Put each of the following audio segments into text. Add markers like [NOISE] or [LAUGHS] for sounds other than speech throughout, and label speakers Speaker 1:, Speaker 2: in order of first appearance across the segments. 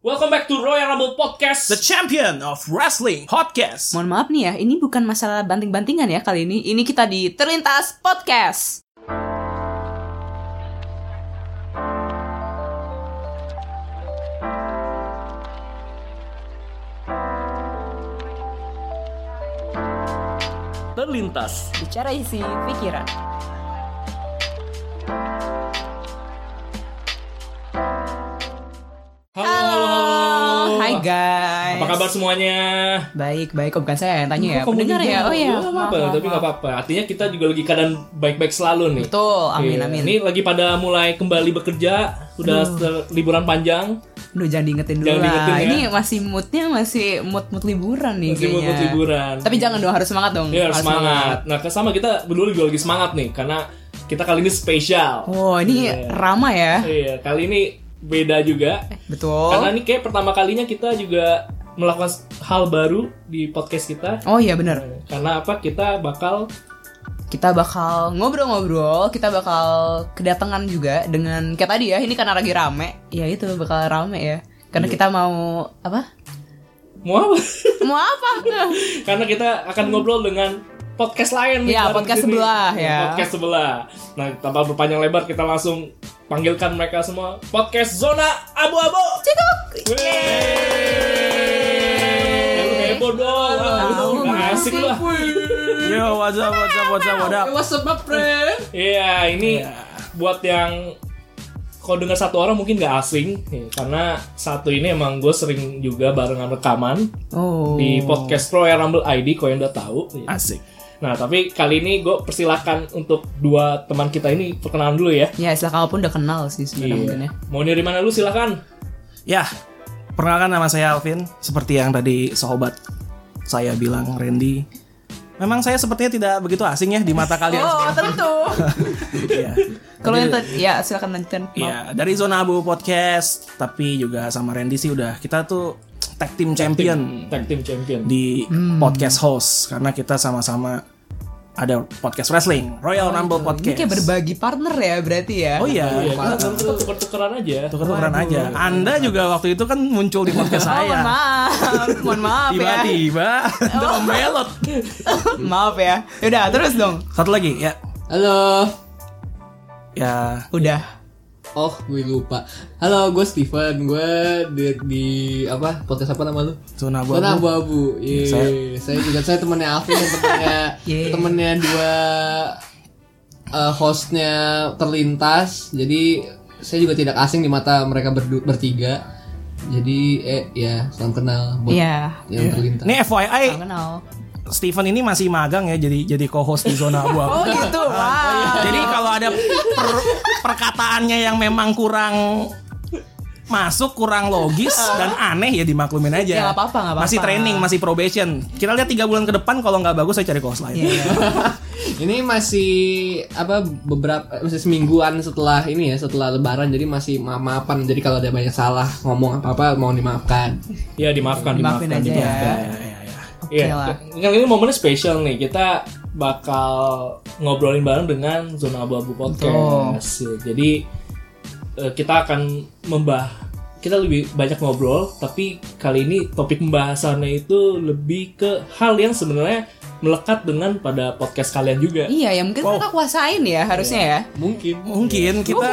Speaker 1: Welcome back to Royal Rumble Podcast.
Speaker 2: The champion of wrestling podcast.
Speaker 3: Mohon maaf nih ya, ini bukan masalah banting-bantingan ya kali ini. Ini kita di Terlintas Podcast.
Speaker 1: Terlintas.
Speaker 3: Bicara isi pikiran. Guys.
Speaker 1: Apa kabar semuanya?
Speaker 3: Baik, baik. Oh, bukan saya yang tanya ya. Pendengar ya. Oh iya. Maaf,
Speaker 1: apa-apa,
Speaker 3: maaf,
Speaker 1: tapi nggak apa-apa. Artinya kita juga lagi keadaan baik-baik selalu nih.
Speaker 3: Betul. Amin,
Speaker 1: Iya.
Speaker 3: amin.
Speaker 1: Ini lagi pada mulai kembali bekerja, sudah setelah liburan panjang.
Speaker 3: Duh, jangan diingetin dulu
Speaker 1: Jangan
Speaker 3: lah.
Speaker 1: diingetin ya.
Speaker 3: Ini masih moodnya masih mood-mood liburan nih
Speaker 1: Masih mau
Speaker 3: kayaknya.
Speaker 1: liburan.
Speaker 3: Tapi jangan dong, harus semangat dong.
Speaker 1: Iya, harus semangat. Nah, sama kita berdua juga lagi semangat nih karena kita kali ini spesial.
Speaker 3: Oh, ini
Speaker 1: Iya.
Speaker 3: Rama ya.
Speaker 1: Iya, kali ini beda juga.
Speaker 3: Betul.
Speaker 1: Karena ini kayak pertama kalinya kita juga melakukan hal baru di podcast kita.
Speaker 3: Oh iya bener.
Speaker 1: Karena apa? Kita bakal
Speaker 3: kita bakal ngobrol-ngobrol, kita bakal kedatangan juga dengan kayak tadi ya, ini karena lagi rame, ya itu bakal rame ya. Karena
Speaker 1: Iya.
Speaker 3: kita mau apa?
Speaker 1: mau apa?
Speaker 3: Mau apa? [LAUGHS]
Speaker 1: Karena kita akan ngobrol dengan podcast lain nih
Speaker 3: Iya,
Speaker 1: bareng
Speaker 3: podcast
Speaker 1: sini.
Speaker 3: sebelah, ya.
Speaker 1: Podcast sebelah. Nah, tanpa berpanjang lebar kita langsung panggilkan mereka semua podcast zona abu-abu.
Speaker 3: Cikuk.
Speaker 1: Yeay. Lu heboh dong. Asik lah.
Speaker 2: Yo, what's up, what's up, what's up, what up?
Speaker 1: What's up, my friend? Iya, ini buat yang kalau dengar satu orang mungkin nggak asing nih, karena satu ini emang gue sering juga barengan rekaman
Speaker 3: Oh.
Speaker 1: di podcast Royal Rumble ID kalau yang udah tahu.
Speaker 2: Asik.
Speaker 1: Nah, tapi kali ini gue persilahkan untuk dua teman kita ini perkenalan dulu ya.
Speaker 3: Ya, istilah kalaupun udah kenal sih sebenarnya
Speaker 1: Iya.
Speaker 3: mungkin ya.
Speaker 1: Mau dari mana lu silakan.
Speaker 2: Ya, perkenalkan nama saya Alvin. Seperti yang tadi sahabat saya bilang, Randy. Memang saya sepertinya tidak begitu asing ya di mata [LAUGHS] kalian.
Speaker 3: Oh, tentu. [LAUGHS]
Speaker 2: Iya.
Speaker 3: Kalau yang tadi ya silakan lanjutkan.
Speaker 2: Iya, dari Zona Abu Podcast, tapi juga sama Randy sih udah kita tuh tag team champion
Speaker 1: Tag team champion.
Speaker 2: di podcast host karena kita sama-sama ada podcast wrestling, Royal Rumble
Speaker 3: Ini
Speaker 2: Podcast.
Speaker 3: kayak berbagi partner ya berarti ya.
Speaker 2: Oh iya,
Speaker 1: Iya, kita tuker-tukeran aja.
Speaker 2: tuker-tukeran aja. Anda juga waktu itu kan muncul di podcast
Speaker 3: Oh, mohon
Speaker 2: saya.
Speaker 3: maaf. mohon maaf ya.
Speaker 2: Tiba-tiba [LAUGHS] udah membelot. [LAUGHS]
Speaker 3: maaf ya. Yaudah, terus dong.
Speaker 2: Satu lagi ya.
Speaker 4: Halo.
Speaker 2: Ya,
Speaker 3: Udah.
Speaker 4: Oh, gue lupa. Halo, gue Steven. Gue di, di apa? Podcast apa nama lu?
Speaker 2: zona abu
Speaker 4: Zona Abu-Abu. Iya.
Speaker 2: Saya-
Speaker 4: Saya juga saya temannya Alvin dan
Speaker 3: Yeay. [LAUGHS]
Speaker 4: temannya dua eh, hostnya terlintas. Jadi saya juga tidak asing di mata mereka berdu- bertiga. Jadi eh ya salam kenal buat
Speaker 3: Iya.
Speaker 4: yang terlintas.
Speaker 2: Ini FYI,
Speaker 3: Nggak kenal.
Speaker 2: Steven ini masih magang ya jadi jadi co-host di zona abu [LAUGHS]
Speaker 3: Oh gitu. Wow.
Speaker 2: Jadi kalau ada per- perkataannya yang memang kurang masuk kurang logis dan aneh ya dimaklumin aja.
Speaker 3: Ya, nggak apa-apa, nggak apa-apa.
Speaker 2: Masih training, masih probation. Kita lihat tiga bulan ke depan kalau nggak bagus saya cari host lain.
Speaker 3: Iya. [LAUGHS]
Speaker 4: Ini masih apa beberapa masih semingguan setelah ini ya setelah lebaran jadi masih maaf-maafan jadi kalau ada banyak salah ngomong apa-apa mau dimaafkan.
Speaker 1: Iya, dimaafkan,
Speaker 3: Dimaafin
Speaker 1: dimaafkan.
Speaker 3: aja
Speaker 1: dimaafkan.
Speaker 3: ya. Oke
Speaker 1: Iya,
Speaker 3: lah.
Speaker 1: kan ini momennya spesial nih. Kita bakal ngobrolin bareng dengan Zona Abu-Abu Podcast. Ya, Jadi eh, kita akan membah kita lebih banyak ngobrol, tapi kali ini topik pembahasannya itu lebih ke hal yang sebenarnya melekat dengan pada podcast kalian juga.
Speaker 3: Iya, ya mungkin mereka kuasain ya harusnya ya.
Speaker 1: Mungkin.
Speaker 2: Mungkin kita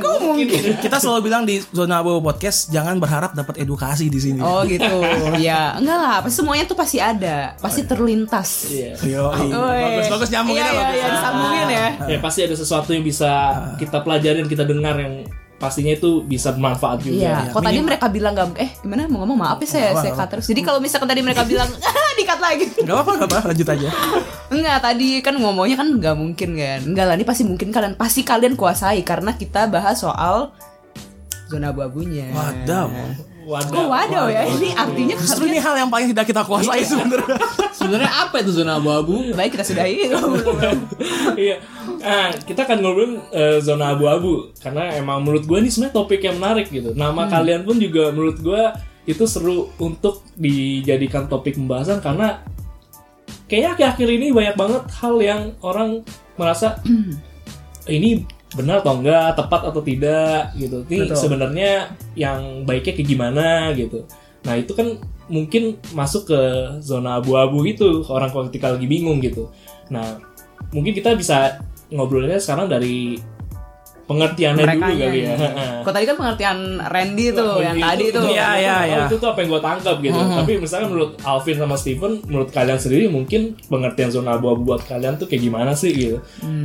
Speaker 3: Kok mungkin? [LAUGHS]
Speaker 2: kita selalu bilang di zona abu podcast jangan berharap dapat edukasi di sini.
Speaker 3: Oh gitu. [LAUGHS] ya, enggak lah. Pasti semuanya tuh pasti ada. Pasti terlintas.
Speaker 1: Iya.
Speaker 2: Yo, bagus bagus nyambung
Speaker 3: iya,
Speaker 2: ini
Speaker 3: iya,
Speaker 2: bagus.
Speaker 3: iya, disambungin ya.
Speaker 1: Ya pasti ada sesuatu yang bisa kita pelajarin, kita dengar yang pastinya itu bisa bermanfaat juga.
Speaker 3: Iya, kok tadi mereka bilang gak eh gimana mau ngomong maaf ya saya saya cut terus. Jadi kalau misalkan tadi mereka bilang [LAUGHS] ah dikat lagi.
Speaker 2: Gak apa-apa, gak apa-apa, lanjut aja. [LAUGHS]
Speaker 3: Enggak, tadi kan ngomongnya kan nggak mungkin kan. Enggak lah, ini pasti mungkin kalian pasti kalian kuasai karena kita bahas soal zona abu-abunya.
Speaker 2: Wadaw.
Speaker 1: Wadah.
Speaker 3: Kok waduh ya? Ini artinya
Speaker 2: Justru ini hal yang paling tidak kita kuasai sebenarnya.
Speaker 4: Sebenarnya apa itu zona abu-abu?
Speaker 3: baik kita sudahi. [LAUGHS]
Speaker 1: iya. Nah, kita akan ngobrolin eh, zona abu-abu karena emang menurut gue ini sebenarnya topik yang menarik gitu. Nama kalian pun juga menurut gue itu seru untuk dijadikan topik pembahasan karena kayaknya akhir-akhir ini banyak banget hal yang orang merasa [CLEARS THROAT] ini benar atau enggak, tepat atau tidak gitu. Ini sebenarnya yang baiknya kayak gimana gitu. Nah itu kan mungkin masuk ke zona abu-abu gitu orang ketika lagi bingung gitu. Nah mungkin kita bisa ngobrolnya sekarang dari pengertiannya dulu
Speaker 3: Mereka
Speaker 1: kali ya. [LAUGHS]
Speaker 3: Kok tadi kan pengertian Randy tuh yang
Speaker 1: Itu
Speaker 3: tadi
Speaker 1: tuh.
Speaker 2: Iya, iya, iya.
Speaker 1: Itu tuh apa yang gue tangkap gitu. Tapi misalkan menurut Alvin sama Steven, menurut kalian sendiri mungkin pengertian zona abu-abu buat kalian tuh kayak gimana sih gitu.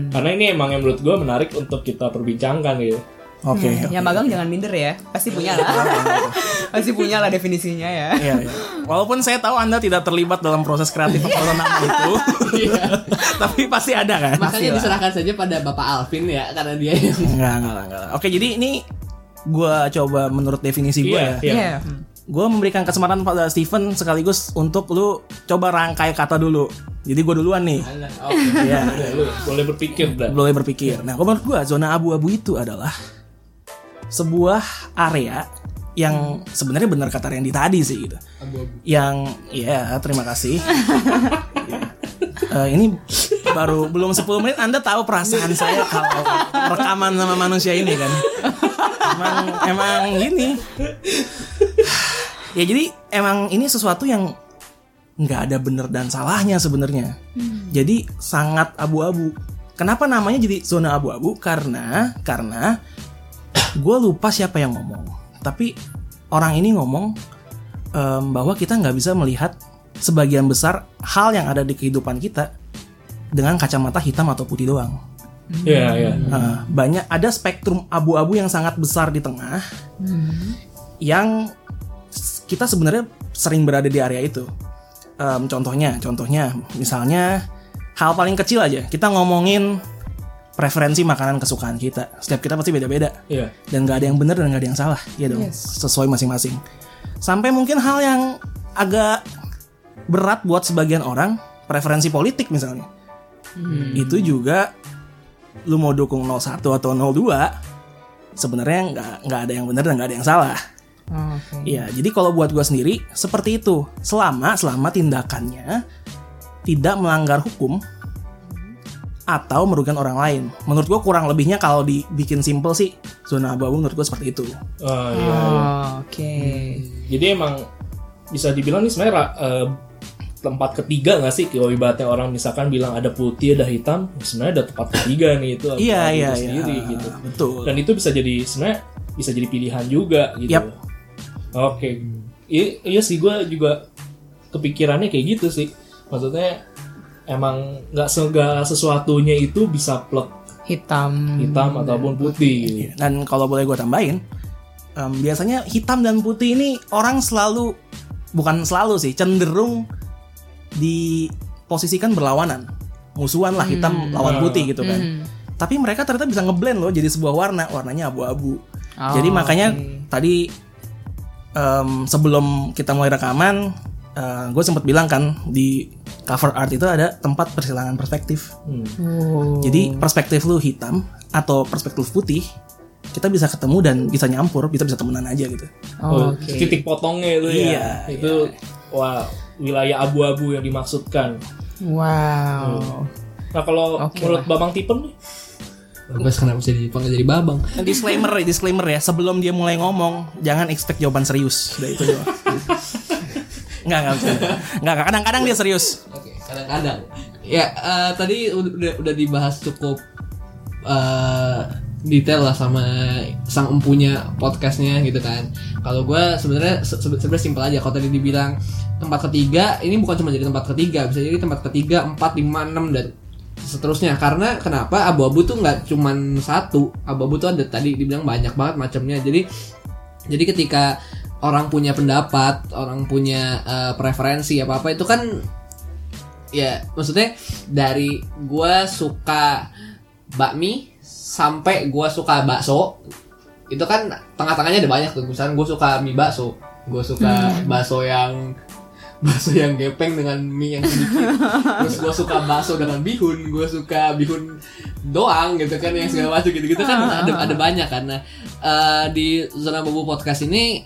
Speaker 1: Karena ini emang yang menurut gue menarik untuk kita perbincangkan gitu.
Speaker 2: Oke.
Speaker 3: Yang magang jangan minder ya. Pasti punya [LAUGHS] lah. Pasti punya lah definisinya ya.
Speaker 2: Iya, iya. Walaupun saya tahu Anda tidak terlibat dalam proses kreatif atau nama itu, [LAUGHS] tapi pasti ada kan?
Speaker 4: Makanya diserahkan saja pada Bapak Alvin ya karena dia yang
Speaker 2: Enggak, enggak, enggak. Oke, jadi ini gua coba menurut definisi gue
Speaker 1: Iya,
Speaker 2: ya.
Speaker 1: iya.
Speaker 3: Iya.
Speaker 2: Gue memberikan kesempatan pada Steven sekaligus untuk lu coba rangkai kata dulu. Jadi gue duluan nih.
Speaker 1: Oke.
Speaker 2: Iya.
Speaker 1: Udah, lu boleh berpikir dah.
Speaker 2: boleh berpikir. Nah, menurut gue zona abu-abu itu adalah sebuah area yang sebenarnya benar kata Randy tadi sih gitu. Yang ya terima kasih. Eh, ini baru belum 10 menit Anda tahu perasaan saya kalau rekaman sama manusia ini kan. Emang emang gini. Ya jadi emang ini sesuatu yang nggak ada benar dan salahnya sebenarnya. Jadi sangat abu-abu. Kenapa namanya jadi zona abu-abu? Karena karena gue lupa siapa yang ngomong. Tapi orang ini ngomong em, bahwa kita nggak bisa melihat sebagian besar hal yang ada di kehidupan kita dengan kacamata hitam atau putih doang.
Speaker 1: Iya, iya.
Speaker 2: Nah, banyak ada spektrum abu-abu yang sangat besar di tengah yang s- kita sebenarnya sering berada di area itu. Em, contohnya, contohnya, misalnya hal paling kecil aja kita ngomongin preferensi makanan kesukaan kita. Setiap kita pasti beda-beda
Speaker 1: Iya.
Speaker 2: dan nggak ada yang benar dan nggak ada yang salah, ya dong, sesuai masing-masing. Sampai mungkin hal yang agak berat buat sebagian orang, preferensi politik misalnya, itu juga lu mau dukung 01 atau 02 sebenarnya nggak nggak ada yang benar dan nggak ada yang salah.
Speaker 3: Oke.
Speaker 2: Iya, jadi kalau buat gua sendiri seperti itu. Selama selama tindakannya tidak melanggar hukum atau merugikan orang lain. Menurut gua kurang lebihnya kalau dibikin simple sih zona abu-abu menurut gua seperti itu.
Speaker 1: Oh, iya, iya.
Speaker 3: Oh, Oke.
Speaker 1: Jadi emang bisa dibilang nih sebenarnya eh, tempat ketiga nggak sih kalau ibaratnya orang misalkan bilang ada putih ada hitam sebenarnya ada tempat ketiga nih itu
Speaker 2: Iya
Speaker 1: abu-abu
Speaker 2: iya iya.
Speaker 1: sendiri gitu
Speaker 2: Betul.
Speaker 1: dan itu bisa jadi sebenarnya bisa jadi pilihan juga gitu
Speaker 2: Yap.
Speaker 1: oke iya, iya sih gue juga kepikirannya kayak gitu sih maksudnya emang nggak segala sesuatunya itu bisa plek
Speaker 3: Hitam.
Speaker 1: hitam ataupun putih gitu.
Speaker 2: Iya, Dan kalau boleh gue tambahin, em, biasanya hitam dan putih ini orang selalu bukan selalu sih cenderung diposisikan berlawanan, musuhan lah hitam lawan putih gitu kan. Tapi mereka ternyata bisa ngeblend loh jadi sebuah warna, warnanya abu-abu.
Speaker 3: Oh,
Speaker 2: jadi makanya
Speaker 3: oke.
Speaker 2: tadi em, sebelum kita mulai rekaman, gue sempat bilang kan di cover art itu ada tempat persilangan perspektif.
Speaker 1: Hmm.
Speaker 3: Oh.
Speaker 2: Jadi perspektif lu hitam atau perspektif putih, kita bisa ketemu dan bisa nyampur, kita bisa temenan aja gitu.
Speaker 1: Oh,
Speaker 3: Oke.
Speaker 1: titik potongnya itu
Speaker 2: Iya,
Speaker 1: ya itu wah wilayah abu-abu yang dimaksudkan
Speaker 3: Wow.
Speaker 1: nah kalau
Speaker 3: Oke
Speaker 1: menurut Babang Tipen nih
Speaker 4: Bagus kenapa bisa dipanggil jadi babang
Speaker 2: Disclaimer, disclaimer ya, sebelum dia mulai ngomong, jangan expect jawaban serius. Udah itu doang. [LAUGHS] Enggak, enggak bisa. Enggak, kadang-kadang dia serius.
Speaker 4: Oke, kadang-kadang. Ya, eh, tadi udah udah dibahas cukup eh, detail lah sama sang empunya podcastnya gitu kan. Kalau gue sebenarnya se- sebe- sebenarnya simpel aja. Kalau tadi dibilang tempat ketiga, ini bukan cuma jadi tempat ketiga, bisa jadi tempat ketiga, empat, lima, enam dan seterusnya. Karena kenapa abu-abu tuh nggak cuman satu, abu-abu tuh ada tadi dibilang banyak banget macamnya. Jadi jadi ketika orang punya pendapat, orang punya eh, preferensi apa apa itu kan ya maksudnya dari gua suka bakmi sampai gua suka bakso itu kan tengah-tengahnya ada banyak tuh. Misalnya gue suka mie bakso gue suka bakso yang [LAUGHS] bakso yang gepeng dengan mie yang sedikit. Terus gue suka bakso dengan bihun gue suka bihun doang gitu kan yang segala macam gitu gitu kan ada ada banyak karena eh, di zona bubu podcast ini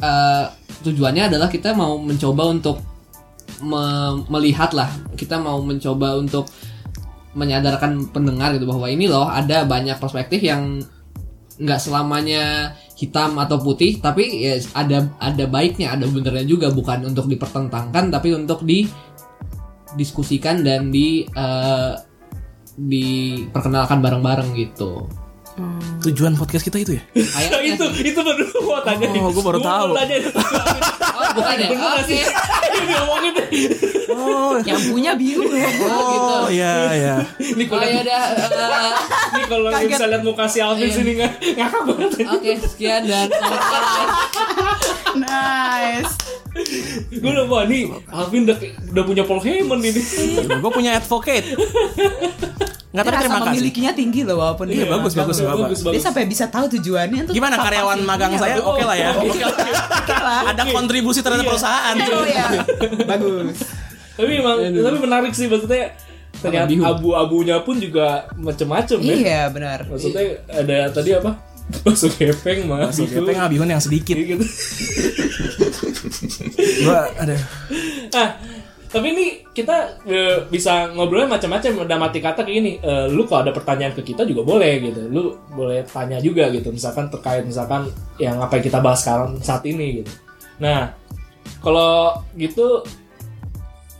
Speaker 4: eh, tujuannya adalah kita mau mencoba untuk me- melihat lah. Kita mau mencoba untuk menyadarkan pendengar gitu bahwa ini loh ada banyak perspektif yang nggak selamanya hitam atau putih tapi ya ada ada baiknya ada benernya juga. Bukan untuk dipertentangkan tapi untuk didiskusikan dan di eh, diperkenalkan bareng-bareng gitu
Speaker 2: Tujuan podcast kita itu ya?
Speaker 4: kayaknya [LAUGHS]
Speaker 1: itu itu baru gua mau tanya
Speaker 2: Oh, gua baru tahu.
Speaker 1: tanya
Speaker 4: oh bukan ya
Speaker 1: Bener
Speaker 4: oke
Speaker 1: sih [LAUGHS] Ini ngomongin deh.
Speaker 2: Oh,
Speaker 3: Yang punya bingung ya.
Speaker 4: gitu
Speaker 2: oh ya ya.
Speaker 1: Ini
Speaker 4: oh
Speaker 1: kalau
Speaker 4: ya udah eh,
Speaker 1: ini kalau nggak bisa lihat muka si Alvin
Speaker 4: Iya.
Speaker 1: sini nggak ngakak banget.
Speaker 4: Oke, sekian dan.
Speaker 3: Nice.
Speaker 1: Gue udah wah nih Alvin udah udah punya Paul Heyman ini.
Speaker 2: Gue punya advocate. [LAUGHS] Nggak tapi
Speaker 3: Rasa
Speaker 2: terima kasih.
Speaker 3: memilikinya tinggi loh walaupun
Speaker 2: Iya,
Speaker 3: dia
Speaker 2: bagus, bagus, bagus.
Speaker 3: Dia sampai bisa tahu tujuannya tuh
Speaker 2: Gimana karyawan magang
Speaker 3: Iya,
Speaker 2: saya?
Speaker 3: bagus.
Speaker 2: Oke lah ya. Oke lah.
Speaker 3: Oke lah.
Speaker 2: Ada kontribusi terhadap
Speaker 1: Iya.
Speaker 2: perusahaan.
Speaker 3: Oh. [LAUGHS] Bagus.
Speaker 1: Tapi emang tapi menarik sih maksudnya ternyata abu-abunya pun juga macem-macem ya.
Speaker 3: Iya benar.
Speaker 1: Maksudnya ada tadi apa? [LAUGHS] Masuk gepeng mah.
Speaker 2: Masuk GP ngabihun yang sedikit.
Speaker 1: gitu.
Speaker 2: Gua ada.
Speaker 1: Ah, tapi ini kita eh, bisa ngobrolnya macam-macam udah mati kata kayak gini. Eh, lu kalau ada pertanyaan ke kita juga boleh gitu. Lu boleh tanya juga gitu. Misalkan terkait misalkan yang apa yang kita bahas sekarang saat ini gitu. Nah, kalau gitu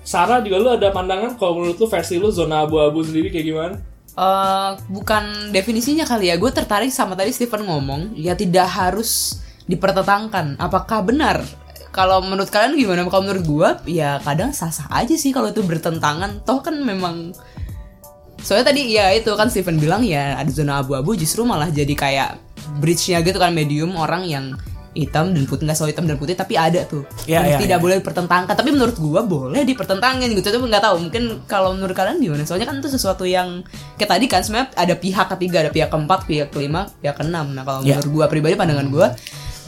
Speaker 1: Sarah juga lu ada pandangan kalau menurut lu versi lu zona abu-abu sendiri kayak gimana?
Speaker 3: Eh, bukan definisinya kali ya. Gue tertarik sama tadi Stephen ngomong, ya tidak harus dipertentangkan. Apakah benar? Kalau menurut kalian gimana? Kalau menurut gue, ya kadang sah-sah aja sih kalau itu bertentangan. Toh kan memang Soalnya tadi ya itu kan Stephen bilang ya ada zona abu-abu justru malah jadi kayak bridge-nya gitu kan medium orang yang hitam dan putih nggak selalu hitam dan putih tapi ada tuh yang
Speaker 2: iya,
Speaker 3: tidak
Speaker 2: iya.
Speaker 3: boleh dipertentangkan tapi menurut gua boleh dipertentangin gitu tapi nggak tahu mungkin kalau menurut kalian gimana soalnya kan itu sesuatu yang kayak tadi kan sebenarnya ada pihak ketiga ada pihak keempat pihak kelima pihak keenam nah kalau
Speaker 2: Iya.
Speaker 3: menurut gua pribadi pandangan gua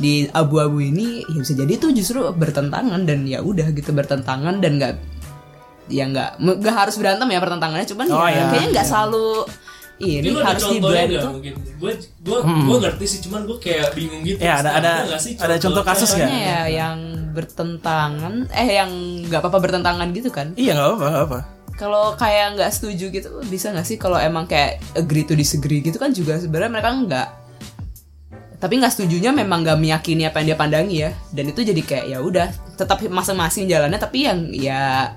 Speaker 3: di abu-abu ini ya bisa jadi itu justru bertentangan dan ya udah gitu bertentangan dan nggak ya nggak nggak harus berantem ya pertentangannya cuman
Speaker 2: Oh,
Speaker 3: ya,
Speaker 2: iya.
Speaker 3: kayaknya nggak selalu ini
Speaker 1: ada
Speaker 3: harus di blend itu
Speaker 1: mungkin? Gue gue gue ngerti sih, cuman gue kayak bingung gitu.
Speaker 2: Ya, ada- ada-
Speaker 1: nggak sih
Speaker 2: ada contoh kasus?
Speaker 1: Contohnya
Speaker 3: ya yang bertentangan eh yang nggak apa-apa bertentangan gitu kan
Speaker 2: Iya nggak apa-apa. apa.
Speaker 3: kalau kayak nggak setuju gitu bisa nggak sih kalau emang kayak agree to disagree gitu kan juga sebenarnya mereka nggak tapi nggak setujunya memang nggak meyakini apa yang dia pandangi ya dan itu jadi kayak ya udah tetap masing-masing jalannya tapi yang ya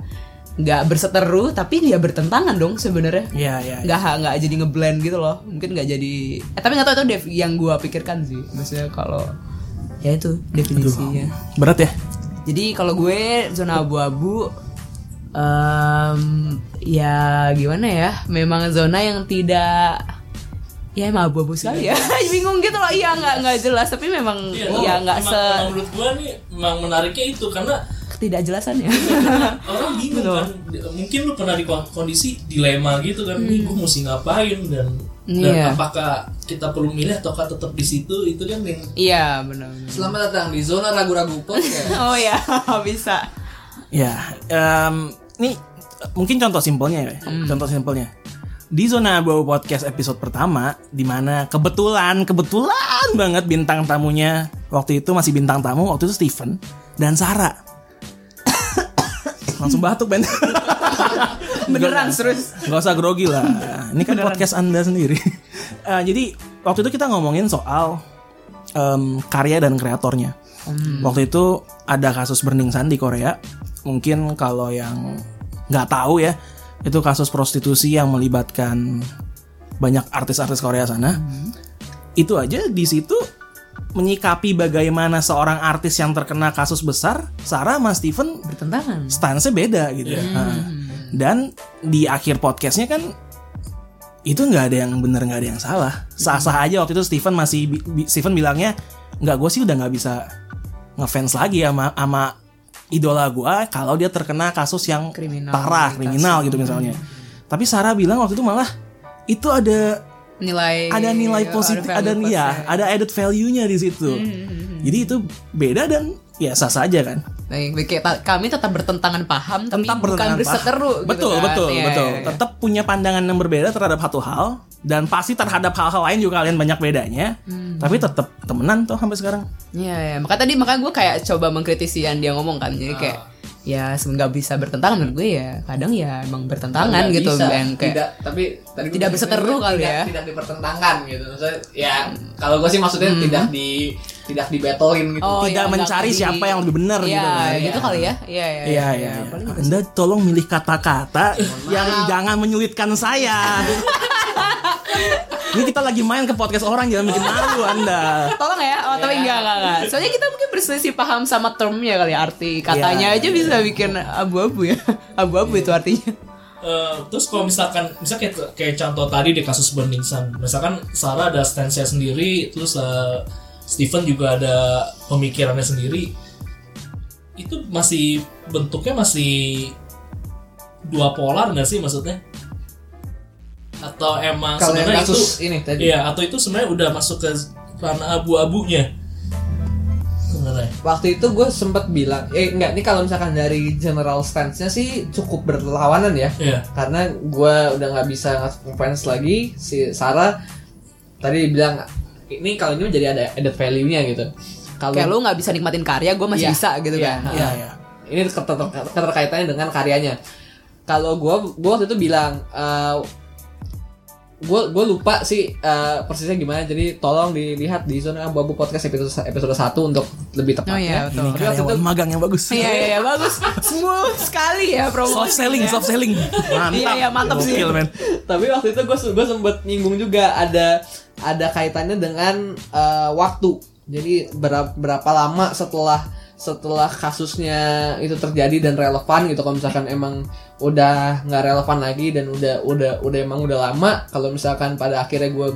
Speaker 3: nggak berseteru tapi dia bertentangan dong sebenarnya
Speaker 2: Iya iya. iya.
Speaker 3: nggak nggak jadi ngeblend gitu loh mungkin nggak jadi eh, tapi nggak tahu itu def- yang gua pikirkan sih maksudnya kalau ya itu definisinya
Speaker 2: Berat ya.
Speaker 3: jadi kalau gue zona abu-abu em, ya gimana ya memang zona yang tidak ya emang abu-abu sekali ya [LAUGHS] bingung gitu loh. Iya nggak nggak jelas. Tapi memang
Speaker 1: Iya,
Speaker 3: ya nggak se
Speaker 1: emang menurut gue nih memang menariknya itu karena
Speaker 3: ketidakjelasan ya [LAUGHS]
Speaker 1: orang bingung kan. Mungkin lu pernah di kondisi dilema gitu kan. Ini gue mesti ngapain? Dan dan
Speaker 3: Hmm. Iya.
Speaker 1: apakah kita perlu milih ataukah tetap di situ? Itu kan yang
Speaker 3: iya benar
Speaker 4: Selamat datang di zona ragu-ragu podcast. [LAUGHS]
Speaker 3: oh ya bisa.
Speaker 2: Ya, em, ini mungkin contoh simpelnya ya. Contoh simpelnya. Di zona abu podcast episode pertama, di mana kebetulan kebetulan banget bintang tamunya waktu itu masih bintang tamu waktu itu Steven dan Sarah. [COUGHS] Langsung batuk Ben. [LAUGHS]
Speaker 3: beneran serius
Speaker 2: Gak usah grogi lah. Ini kan podcast anda sendiri. [LAUGHS] Eh, jadi waktu itu kita ngomongin soal em, karya dan kreatornya. Waktu itu ada kasus Burning Sun di Korea. Mungkin kalau yang nggak tahu ya, itu kasus prostitusi yang melibatkan banyak artis-artis Korea sana. Itu aja di situ menyikapi bagaimana seorang artis yang terkena kasus besar, Sarah sama Steven
Speaker 3: bertentangan
Speaker 2: stance beda gitu. Nah, dan di akhir podcastnya kan itu nggak ada yang bener nggak ada yang salah. Sah-sah aja waktu itu Steven masih Steven bilangnya nggak gue sih udah nggak bisa ngefans lagi sama sama idola gue kalau dia terkena kasus yang
Speaker 3: Kriminal.
Speaker 2: parah kriminal gitu misalnya. Tapi Sarah bilang waktu itu malah itu ada
Speaker 3: nilai
Speaker 2: ada nilai positif ada
Speaker 3: value
Speaker 2: ya ada added value-nya di situ. Jadi itu beda dan ya sah saja kan.
Speaker 3: Kayak kami tetap bertentangan paham tapi
Speaker 2: tetap
Speaker 3: bukan
Speaker 2: bertentangan
Speaker 3: berseteru
Speaker 2: paham.
Speaker 3: gitu
Speaker 2: betul
Speaker 3: kan.
Speaker 2: betul
Speaker 3: Iya,
Speaker 2: betul
Speaker 3: iya, iya.
Speaker 2: tetap punya pandangan yang berbeda terhadap satu hal dan pasti terhadap hal-hal lain juga kalian banyak bedanya
Speaker 3: Hmm.
Speaker 2: tapi tetap temenan tuh sampai sekarang
Speaker 3: Iya, iya. Makanya tadi makanya gue kayak coba mengkritisi yang dia ngomong kan. Jadi kayak ya nggak bisa bertentangan menurut gue ya kadang ya emang bertentangan gitu
Speaker 4: bisa.
Speaker 3: yang kayak
Speaker 4: tidak tapi tadi
Speaker 3: Tidak berseteru kali
Speaker 4: tidak,
Speaker 3: ya.
Speaker 4: tidak dipertentangkan gitu maksudnya ya kalau gue sih maksudnya tidak di tidak dibettlein gitu
Speaker 3: Oh,
Speaker 2: Tidak
Speaker 3: ya,
Speaker 2: mencari
Speaker 3: di-
Speaker 2: siapa yang lebih benar
Speaker 3: Iya,
Speaker 2: gitu kan.
Speaker 3: gitu kali ya iya iya
Speaker 2: Iya, iya, iya. Anda tolong milih kata-kata yang jangan menyulitkan saya. [LAUGHS] Ini kita lagi main ke podcast orang jangan bikin malu Anda.
Speaker 3: Tolong ya, oh, tapi enggak, enggak, enggak. Soalnya kita mungkin berselisih paham sama termnya kali ya, arti katanya
Speaker 2: Iya,
Speaker 3: aja bisa bikin abu-abu ya. [LAUGHS] Abu-abu itu artinya.
Speaker 1: Eh, terus kalau misalkan misalnya kayak, kayak contoh tadi di kasus Burning Sun misalkan Sarah ada stance sendiri terus eh, Stephen juga ada pemikirannya sendiri itu masih bentuknya masih dua polar nggak sih maksudnya atau emang sebenarnya itu
Speaker 4: ini tadi.
Speaker 1: iya atau itu sebenarnya udah masuk ke ranah abu-abunya sebenarnya
Speaker 4: waktu itu gue sempat bilang eh enggak ini kalau misalkan dari general stance-nya sih cukup berlawanan ya
Speaker 1: Iya.
Speaker 4: karena gue udah nggak bisa ngefans lagi si Sarah tadi bilang ini kalau ini menjadi ada added value-nya gitu kalau
Speaker 3: Kayak lu nggak bisa nikmatin karya, gue masih
Speaker 4: Iya,
Speaker 3: bisa gitu
Speaker 4: iya,
Speaker 3: kan.
Speaker 2: Iya, iya.
Speaker 4: ini keter- keterkaitannya dengan karyanya kalau gue gue waktu itu bilang gue gue lupa sih eh, persisnya gimana jadi tolong dilihat di zona abu-abu podcast episode episode 1 untuk lebih
Speaker 3: Oh
Speaker 4: tepatnya
Speaker 3: iya, betul.
Speaker 2: Ini
Speaker 4: Tapi waktu
Speaker 2: karyawan
Speaker 4: itu
Speaker 2: magang yang bagus.
Speaker 3: Iya, iya, iya, bagus. Smooth sekali ya promo.
Speaker 2: Soft selling, soft selling. Mantap.
Speaker 3: Iya, iya, mantap sih.
Speaker 2: Gokil, men.
Speaker 4: tapi waktu itu gue gue sempet nyinggung juga ada ada kaitannya dengan eh, waktu jadi berapa berapa lama setelah setelah kasusnya itu terjadi dan relevan gitu kalau misalkan emang udah nggak relevan lagi dan udah udah udah emang udah lama. Kalau misalkan pada akhirnya gue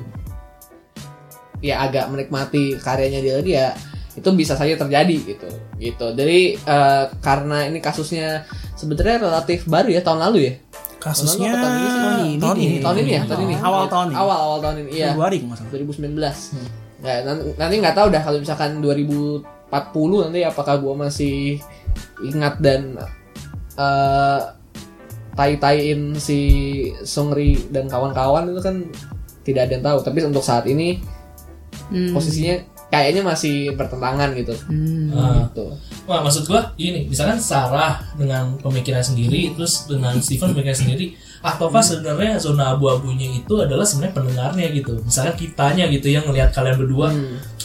Speaker 4: ya agak menikmati karyanya dia lagi ya itu bisa saja terjadi gitu. Gitu. Jadi eh, karena ini kasusnya sebenarnya relatif baru ya tahun lalu ya?
Speaker 2: Kasusnya
Speaker 4: Tahun lalu apa? Tahun ini
Speaker 2: tahun ini.
Speaker 4: tahun ini ya tahun ini.
Speaker 2: Awal tahun ini.
Speaker 4: awal awal tahun ini iya.
Speaker 2: Februari kalau nggak salah.
Speaker 4: 2019 Nggak, nanti, nanti nggak tahu dah kalau misalkan 2040 nanti apakah gua masih ingat dan eh tai-taiin si Sungri dan kawan-kawan itu kan tidak ada yang tahu tapi untuk saat ini
Speaker 3: Hmm.
Speaker 4: posisinya kayaknya masih bertentangan gitu
Speaker 3: Hmm.
Speaker 1: Ah.
Speaker 4: gitu
Speaker 1: Wah, maksud gua ini, misalkan Sarah dengan pemikiran sendiri, terus dengan Steven pemikiran sendiri, ataukah sebenarnya zona abu-abunya itu adalah sebenarnya pendengarnya gitu. Misalkan kitanya gitu yang ngelihat kalian berdua,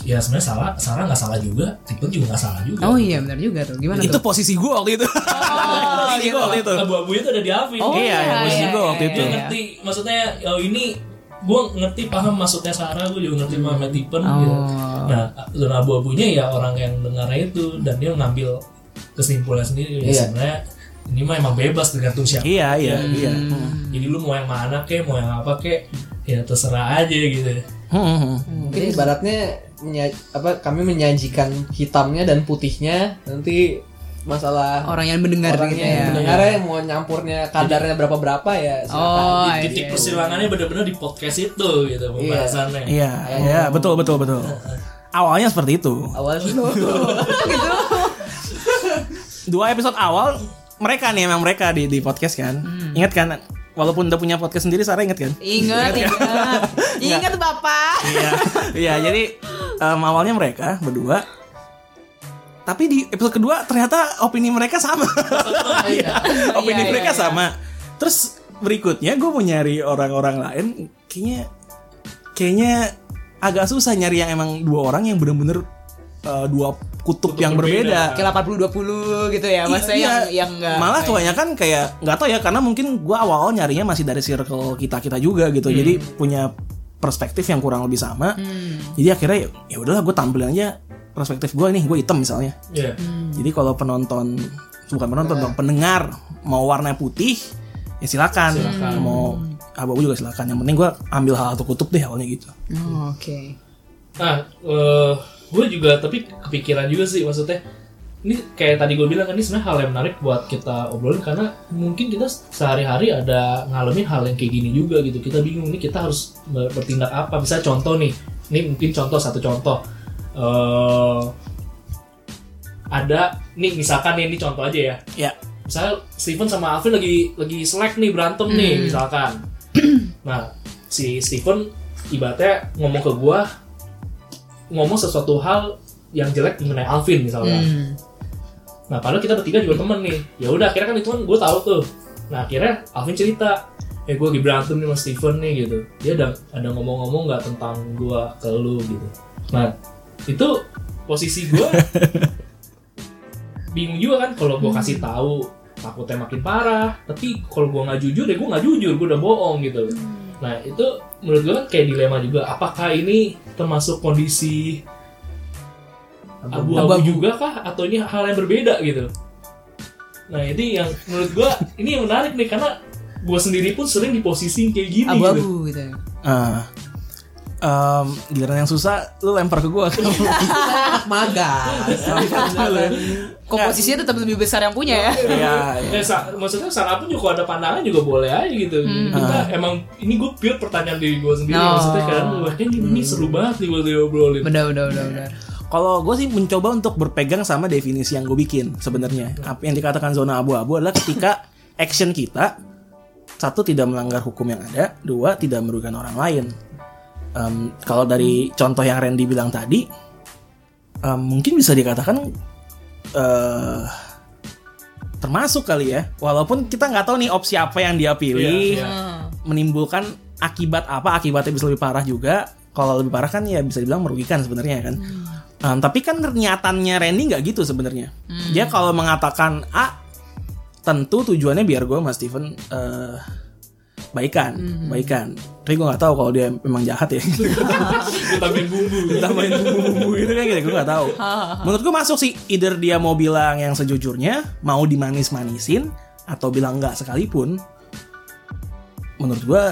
Speaker 1: ya sebenarnya salah, Sarah nggak salah juga, Steven juga nggak salah juga.
Speaker 3: Oh iya, benar juga tuh. Gimana
Speaker 2: Itu
Speaker 3: tuh?
Speaker 2: posisi gue waktu itu.
Speaker 3: Oh, [LAUGHS]
Speaker 2: posisi gue waktu itu.
Speaker 1: Abu-abunya itu ada di Alvin.
Speaker 3: Oh,
Speaker 2: Iya,
Speaker 3: iya,
Speaker 2: posisi
Speaker 3: iya,
Speaker 2: gue
Speaker 3: iya,
Speaker 2: waktu
Speaker 3: iya,
Speaker 2: itu.
Speaker 3: Iya.
Speaker 1: ngerti, maksudnya oh ini gue ngerti paham maksudnya Sarah, gue juga ngerti paham Steven
Speaker 3: Oh.
Speaker 1: gitu. Nah, zona abu-abunya ya orang yang dengarnya itu dan dia ngambil kesimpulan sendiri. Ya
Speaker 4: Iya.
Speaker 1: sebenarnya ini mah emang bebas tergantung siapa.
Speaker 2: Iya, iya,
Speaker 3: Hmm.
Speaker 2: iya.
Speaker 1: Jadi lu mau yang mana kek, mau yang apa kek, ya terserah aja gitu.
Speaker 2: Hmm, hmm, hmm.
Speaker 4: mungkin ibaratnya apa kami menyajikan hitamnya dan putihnya nanti masalah
Speaker 3: Orang yang mendengar
Speaker 4: orangnya
Speaker 3: gitu
Speaker 4: yang
Speaker 3: ya.
Speaker 4: mendengarnya yang mau nyampurnya kadarnya berapa berapa ya silakan.
Speaker 3: Oh,
Speaker 1: Di titik
Speaker 3: iya, iya.
Speaker 1: persilangannya bener-bener di podcast itu gitu pembahasannya.
Speaker 2: Iya, iya, betul, betul, betul. Awalnya seperti itu.
Speaker 4: awalnya
Speaker 2: Dua episode awal mereka nih emang mereka di di podcast kan. Ingat kan? Walaupun udah punya podcast sendiri, Sarah ingat kan?
Speaker 3: Ingat, ingat. [LAUGHS] Ingat Bapak.
Speaker 2: iya, iya. Jadi em, awalnya mereka berdua. Tapi di episode kedua ternyata opini mereka sama. [LAUGHS] Iya, [LAUGHS] opini
Speaker 3: Iya, iya,
Speaker 2: mereka
Speaker 3: iya.
Speaker 2: sama. Terus berikutnya gue mau nyari orang-orang lain, kayaknya kayaknya agak susah nyari yang emang dua orang yang bener-bener eh, dua kutub, yang berbeda.
Speaker 3: Kayak 80 20 gitu ya. Maksudnya
Speaker 2: Iya,
Speaker 3: yang yang enggak.
Speaker 2: malah kebanyakan kayak nggak tahu ya karena mungkin gua awal-awal nyarinya masih dari circle kita kita juga gitu jadi punya perspektif yang kurang lebih sama jadi akhirnya ya- udahlah gue tampilin aja perspektif gue nih gue hitam misalnya
Speaker 1: Iya.
Speaker 2: jadi kalau penonton bukan penonton dong pendengar mau warna putih ya silakan, mau abu juga silakan yang penting gue ambil hal satu kutub deh awalnya gitu
Speaker 3: Oh, Oke.
Speaker 1: Nah, gue juga tapi kepikiran juga sih maksudnya. Ini kayak tadi gue bilang kan ini sebenarnya hal yang menarik buat kita obrolin karena mungkin kita sehari-hari ada ngalamin hal yang kayak gini juga gitu. Kita bingung nih kita harus ber- bertindak apa. Bisa contoh nih, ini mungkin contoh satu contoh. eh ada nih misalkan nih ini contoh aja ya.
Speaker 2: ya
Speaker 1: Misalnya Steven sama Alvin lagi lagi selek nih berantem nih
Speaker 3: Hmm.
Speaker 1: misalkan. Nah, si Steven ibaratnya ngomong ke gua ngomong sesuatu hal yang jelek mengenai Alvin misalkan.
Speaker 3: Hmm.
Speaker 1: nah padahal kita bertiga juga temen nih. Ya udah akhirnya kan itu kan gue tahu tuh. Nah akhirnya Alvin cerita eh gue lagi berantem nih sama Steven nih gitu. Dia ada ada ngomong-ngomong nggak tentang gue ke lu gitu. Nah itu posisi gue [LAUGHS] bingung juga kan kalau gue kasih tahu takutnya makin parah. Tapi kalau gue nggak jujur ya gue nggak jujur gue udah bohong gitu nah itu menurut gue kan kayak dilema juga apakah ini termasuk kondisi abu-abu juga kah atau ini hal yang berbeda gitu nah ini yang menurut gue ini yang menarik nih karena gue sendiri pun sering di posisi kayak gini gitu.
Speaker 3: Abu-abu gitu.
Speaker 2: Ah. Em, giliran yang susah lu lempar ke gua [LAUGHS]
Speaker 4: anak magang
Speaker 3: Kok posisinya tetap lebih besar yang punya ya?
Speaker 2: Iya, iya.
Speaker 1: Eh, sa- maksudnya saran pun juga kalau ada pandangan juga boleh aja gitu. Kita emang ini gue pure pertanyaan diri gue sendiri.
Speaker 3: Oh.
Speaker 1: Maksudnya kan, wah ini, ini seru banget nih buat diobrolin.
Speaker 3: Benar benar benar benar.
Speaker 2: Kalau gue sih mencoba untuk berpegang sama definisi yang gue bikin sebenarnya. Apa yang dikatakan zona abu-abu adalah ketika action kita satu tidak melanggar hukum yang ada, dua tidak merugikan orang lain. Em, kalau dari contoh yang Randy bilang tadi, em, mungkin bisa dikatakan eh termasuk kali ya. Walaupun kita nggak tahu nih opsi apa yang dia pilih,
Speaker 1: Iya, iya.
Speaker 2: menimbulkan akibat apa, akibatnya bisa lebih parah juga. Kalau lebih parah kan ya bisa dibilang merugikan sebenarnya kan. Um, tapi kan ternyataannya Randy nggak gitu sebenarnya. Dia kalau mengatakan A, tentu tujuannya biar gue sama Steven eh, baikan, baikan. Tapi gue nggak tahu kalau dia memang jahat ya. [LAUGHS]
Speaker 1: Tambahin bumbu.
Speaker 2: Tambahin bumbu-bumbu gitu kan gitu, gue nggak tahu. Menurut gue masuk sih, either dia mau bilang yang sejujurnya, mau dimanis-manisin, atau bilang nggak sekalipun. Menurut gue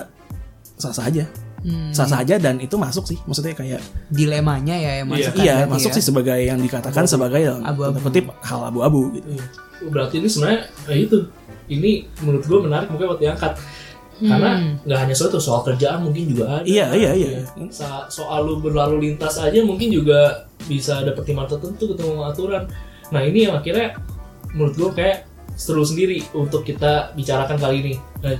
Speaker 2: sah-sah aja, sah-sah aja dan itu masuk sih. Maksudnya kayak
Speaker 3: Dilemanya ya yang masuk
Speaker 2: iya masuk
Speaker 3: ya.
Speaker 2: sih sebagai yang dikatakan sebagai
Speaker 3: Abu-abu.
Speaker 2: tanda kutip hal abu-abu gitu.
Speaker 1: Iya. Berarti ini sebenarnya eh, itu. Ini menurut gue menarik mungkin buat diangkat. Karena nggak hanya soal itu, soal kerjaan mungkin juga ada.
Speaker 2: Iya, iya, iya.
Speaker 1: Sa- Soal lu berlalu lintas aja mungkin juga bisa ada pertimbangan tertentu ketemu aturan. Nah ini yang akhirnya menurut gue kayak seru sendiri untuk kita bicarakan kali ini. Nah,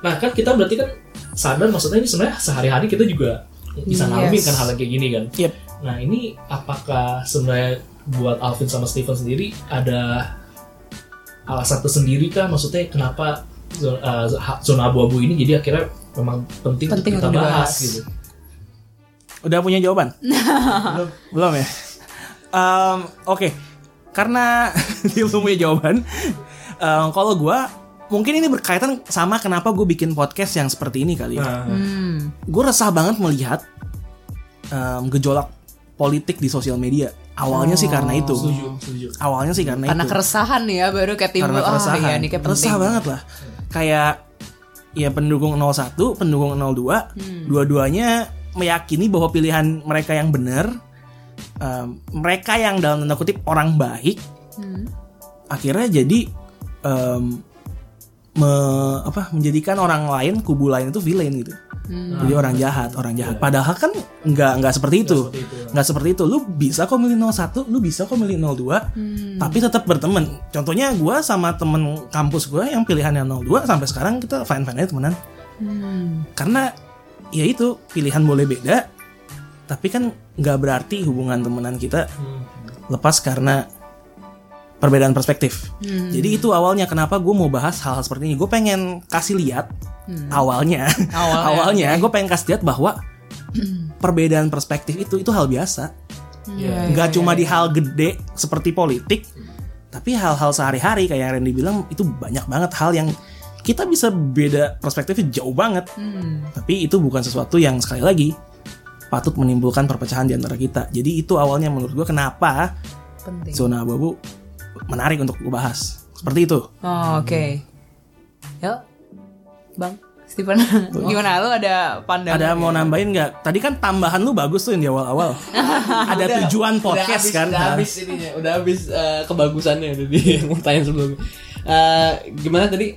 Speaker 1: Nah kan kita berarti kan sadar maksudnya ini sebenarnya sehari-hari kita juga bisa
Speaker 3: Yes.
Speaker 1: ngalamin kan hal yang kayak gini kan.
Speaker 2: Yep.
Speaker 1: Nah ini apakah sebenarnya buat Alvin sama Steven sendiri ada alasan tersendiri kah? Maksudnya kenapa zona, uh, zona abu-abu ini jadi akhirnya memang penting,
Speaker 3: Penting
Speaker 1: untuk kita
Speaker 3: untuk
Speaker 1: bahas, gitu.
Speaker 2: Udah punya jawaban? [LAUGHS] belum. Belum ya? Em, Oke, karena [LAUGHS] dia belum punya jawaban. em, kalau gue mungkin ini berkaitan sama kenapa gue bikin podcast yang seperti ini kali ya.
Speaker 1: Nah,
Speaker 3: Hmm.
Speaker 2: Gue resah banget melihat em, gejolak politik di sosial media. Awalnya sih karena itu.
Speaker 1: setuju, setuju.
Speaker 2: Awalnya sih karena,
Speaker 3: Karena
Speaker 2: itu.
Speaker 3: keresahan nih ya baru kayak timbul
Speaker 2: karena
Speaker 3: ah
Speaker 2: keresahan.
Speaker 3: iya ini kayak penting.
Speaker 2: Resah banget lah. Kayak ya pendukung 01, pendukung 02,
Speaker 3: Hmm.
Speaker 2: dua-duanya meyakini bahwa pilihan mereka yang benar, em, mereka yang dalam tanda kutip orang baik,
Speaker 3: Hmm.
Speaker 2: akhirnya jadi em, me- apa menjadikan orang lain kubu lain itu villain gitu.
Speaker 3: Hmm.
Speaker 2: Jadi orang jahat, orang jahat. Padahal kan nggak nggak seperti itu.
Speaker 1: seperti itu.
Speaker 2: Nggak seperti itu. Lu bisa kok milih 01, lu bisa kok milih 02, tapi tetap berteman. Contohnya gua sama temen kampus gua yang pilihannya 02 sampai sekarang kita fine-fine aja temenan.
Speaker 3: Hmm.
Speaker 2: Karena ya itu pilihan boleh beda, tapi kan nggak berarti hubungan temenan kita
Speaker 1: Hmm.
Speaker 2: lepas karena perbedaan perspektif.
Speaker 3: Hmm.
Speaker 2: Jadi itu awalnya kenapa gue mau bahas hal-hal seperti ini. Gue pengen kasih lihat awalnya,
Speaker 3: Hmm. Awalnya,
Speaker 2: awalnya [LAUGHS] gue pengen kasih lihat bahwa perbedaan perspektif itu itu hal biasa.
Speaker 3: Iya,
Speaker 2: Nggak
Speaker 3: iya,
Speaker 2: cuma
Speaker 3: iya.
Speaker 2: di hal gede seperti politik, tapi hal-hal sehari-hari kayak yang Randy bilang itu banyak banget hal yang kita bisa beda perspektifnya jauh banget.
Speaker 3: Hmm.
Speaker 2: Tapi itu bukan sesuatu yang sekali lagi patut menimbulkan perpecahan di antara kita. Jadi itu awalnya menurut gue kenapa
Speaker 3: penting.
Speaker 2: zona abu-abu menarik untuk gue bahas. Seperti itu.
Speaker 3: Oh, oke. Yuk. Bang Steven, gimana lu ada pandangan?
Speaker 2: Ada mau nambahin nggak? Tadi kan tambahan lu bagus tuh yang di awal-awal. [LAUGHS] Ada tujuan podcast
Speaker 4: udah habis,
Speaker 2: kan.
Speaker 4: Udah habis ininya, udah habis eh, kebagusannya udah di yang [LAUGHS] mau tanya sebelumnya. Eh, gimana tadi?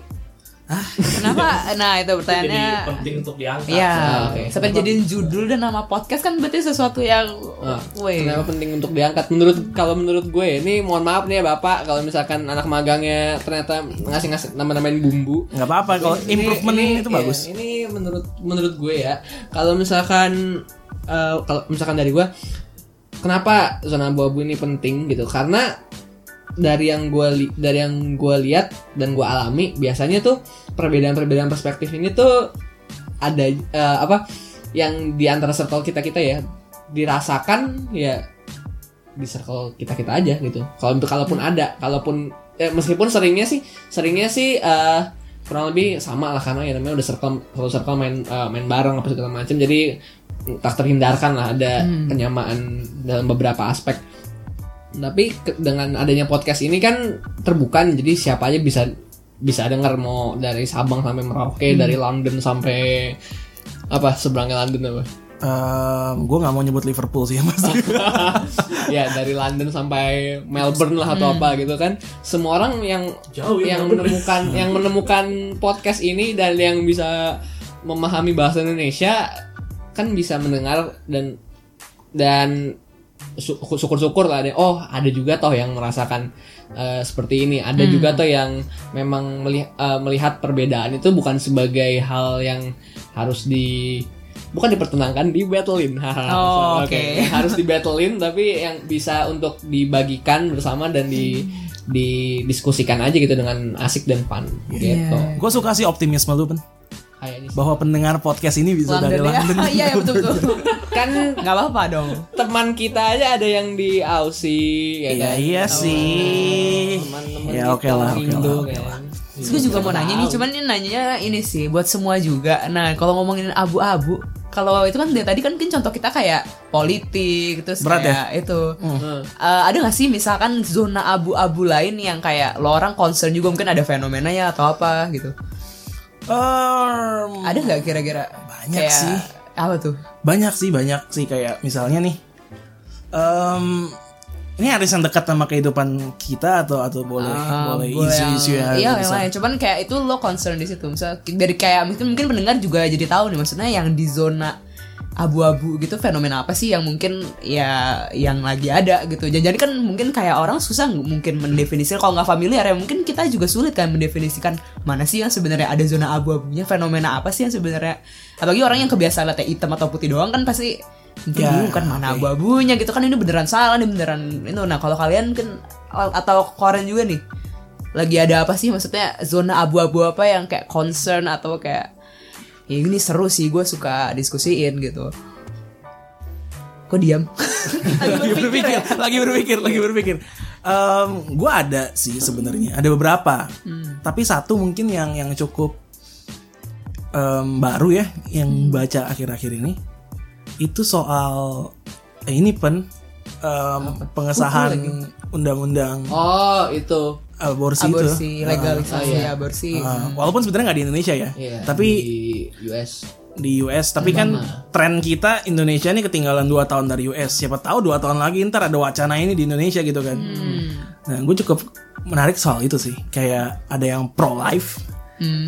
Speaker 3: Kenapa? [LAUGHS] Nah, itu
Speaker 1: Jadi
Speaker 3: pertanyaannya.
Speaker 1: penting untuk diangkat.
Speaker 3: Iya,
Speaker 4: Ah, oke.
Speaker 3: sampai jadiin judul dan nama podcast kan berarti sesuatu yang,
Speaker 4: Ah,
Speaker 3: weh.
Speaker 4: Kenapa penting untuk diangkat? Menurut kalau menurut gue ini mohon maaf nih ya Bapak kalau misalkan anak magangnya ternyata ngasih-ngasih nama-namain bumbu.
Speaker 2: Nggak apa-apa kalau improvement ini, itu
Speaker 4: iya,
Speaker 2: bagus.
Speaker 4: Ini menurut menurut gue ya. Kalau misalkan eh, kalau misalkan dari gue kenapa zona abu-abu ini penting gitu? Karena dari yang gue dari yang gue lihat dan gue alami biasanya tuh perbedaan-perbedaan perspektif ini tuh ada eh, apa yang di antara circle kita kita ya dirasakan ya di circle kita kita aja gitu. Kalau kalaupun ada kalaupun eh, meskipun seringnya sih seringnya sih eh, kurang lebih sama lah karena ya namanya udah circle satu circle main eh, main bareng apa segala macam. Jadi tak terhindarkan lah ada penyamaan dalam beberapa aspek tapi ke- dengan adanya podcast ini kan terbuka nih, jadi siapa aja bisa bisa denger mau dari Sabang sampai Merauke dari London sampai apa seberangnya London apa
Speaker 2: gue nggak mau nyebut Liverpool sih [LAUGHS] mas. [LAUGHS]
Speaker 4: ya dari London sampai Melbourne lah atau apa gitu kan semua orang yang
Speaker 1: Jauh ya,
Speaker 4: yang
Speaker 1: Melbourne.
Speaker 4: menemukan yang menemukan podcast ini dan yang bisa memahami bahasa Indonesia kan bisa mendengar dan dan syukur-syukur lah ada oh ada juga toh yang merasakan eh, seperti ini. Ada juga toh yang memang meli- eh, melihat perbedaan itu bukan sebagai hal yang harus di bukan dipertenangkan di battlein [LAUGHS]
Speaker 3: Oh, oke.
Speaker 4: harus di battlein tapi yang bisa untuk dibagikan bersama dan di didiskusikan aja gitu dengan asik dan fun gitu.
Speaker 2: Gue suka sih optimisme lu pen.
Speaker 4: sih.
Speaker 2: Bahwa pendengar podcast ini bisa dari
Speaker 3: London ya.
Speaker 2: London. [LAUGHS]
Speaker 3: Iya ya betul betul. [LAUGHS]
Speaker 4: kan
Speaker 3: Nggak apa-apa dong.
Speaker 4: teman kita aja ada yang di Aussie ya
Speaker 2: Iya
Speaker 4: kan?
Speaker 2: iya sih.
Speaker 4: teman-teman
Speaker 2: Ya oke lah oke lah.
Speaker 4: kan.
Speaker 3: Terus gue juga mau nanya nih, cuman ini nanyanya ini sih buat semua juga. Nah, kalau ngomongin abu-abu, kalau itu kan dari tadi kan mungkin contoh kita kayak politik, terus
Speaker 2: Berat ya?
Speaker 3: kayak itu.
Speaker 4: Hmm.
Speaker 3: Eh, ada gak sih misalkan zona abu-abu lain yang kayak lo orang concern juga mungkin ada fenomena ya atau apa gitu?
Speaker 2: Em,
Speaker 3: Ada nggak kira-kira?
Speaker 2: Banyak
Speaker 3: Kayak-
Speaker 2: sih.
Speaker 3: Apa tuh?
Speaker 2: banyak sih banyak sih kayak misalnya nih. em ini harus yang dekat sama kehidupan kita atau atau boleh
Speaker 3: Ah,
Speaker 2: boleh isu-isu
Speaker 3: yang-
Speaker 2: yang
Speaker 3: iya yang
Speaker 2: bisa-
Speaker 3: lain cuman kayak itu lo concern di situ misal dari kayak mungkin mungkin pendengar juga jadi tahu nih maksudnya yang di zona abu-abu gitu fenomena apa sih yang mungkin ya yang lagi ada gitu. Jadi kan mungkin kayak orang susah mungkin mendefinisikan kalau nggak familiar ya mungkin kita juga sulit kan mendefinisikan mana sih yang sebenarnya ada zona abu-abunya fenomena apa sih yang sebenarnya. Apalagi orang yang kebiasaan lihat hitam atau putih doang kan pasti
Speaker 2: Ya,
Speaker 3: kan mana
Speaker 2: oke.
Speaker 3: abu-abunya gitu kan ini beneran salah ini beneran itu. Nah kalau kalian kan atau koren juga nih lagi ada apa sih maksudnya zona abu-abu apa yang kayak concern atau kayak ya ini seru sih gue suka diskusiin gitu. Kok diam? [LAUGHS]
Speaker 2: Lagi berpikir, lagi berpikir, lagi berpikir. gue ada sih sebenarnya, ada beberapa. Tapi satu mungkin yang yang cukup em, baru ya, yang baca akhir-akhir ini. Itu soal eh, ini pen. Em, pengesahan undang-undang.
Speaker 4: Oh itu
Speaker 2: aborsi,
Speaker 3: aborsi
Speaker 2: itu.
Speaker 3: legalisasi aborsi
Speaker 2: Uh, walaupun sebenarnya nggak di Indonesia ya,
Speaker 4: Iya,
Speaker 2: tapi
Speaker 4: di US
Speaker 2: di US tapi kan tren kita Indonesia ini ketinggalan 2 tahun dari US siapa tahu dua tahun lagi ntar ada wacana ini di Indonesia gitu kan. Nah gue cukup menarik soal itu sih. Kayak ada yang pro life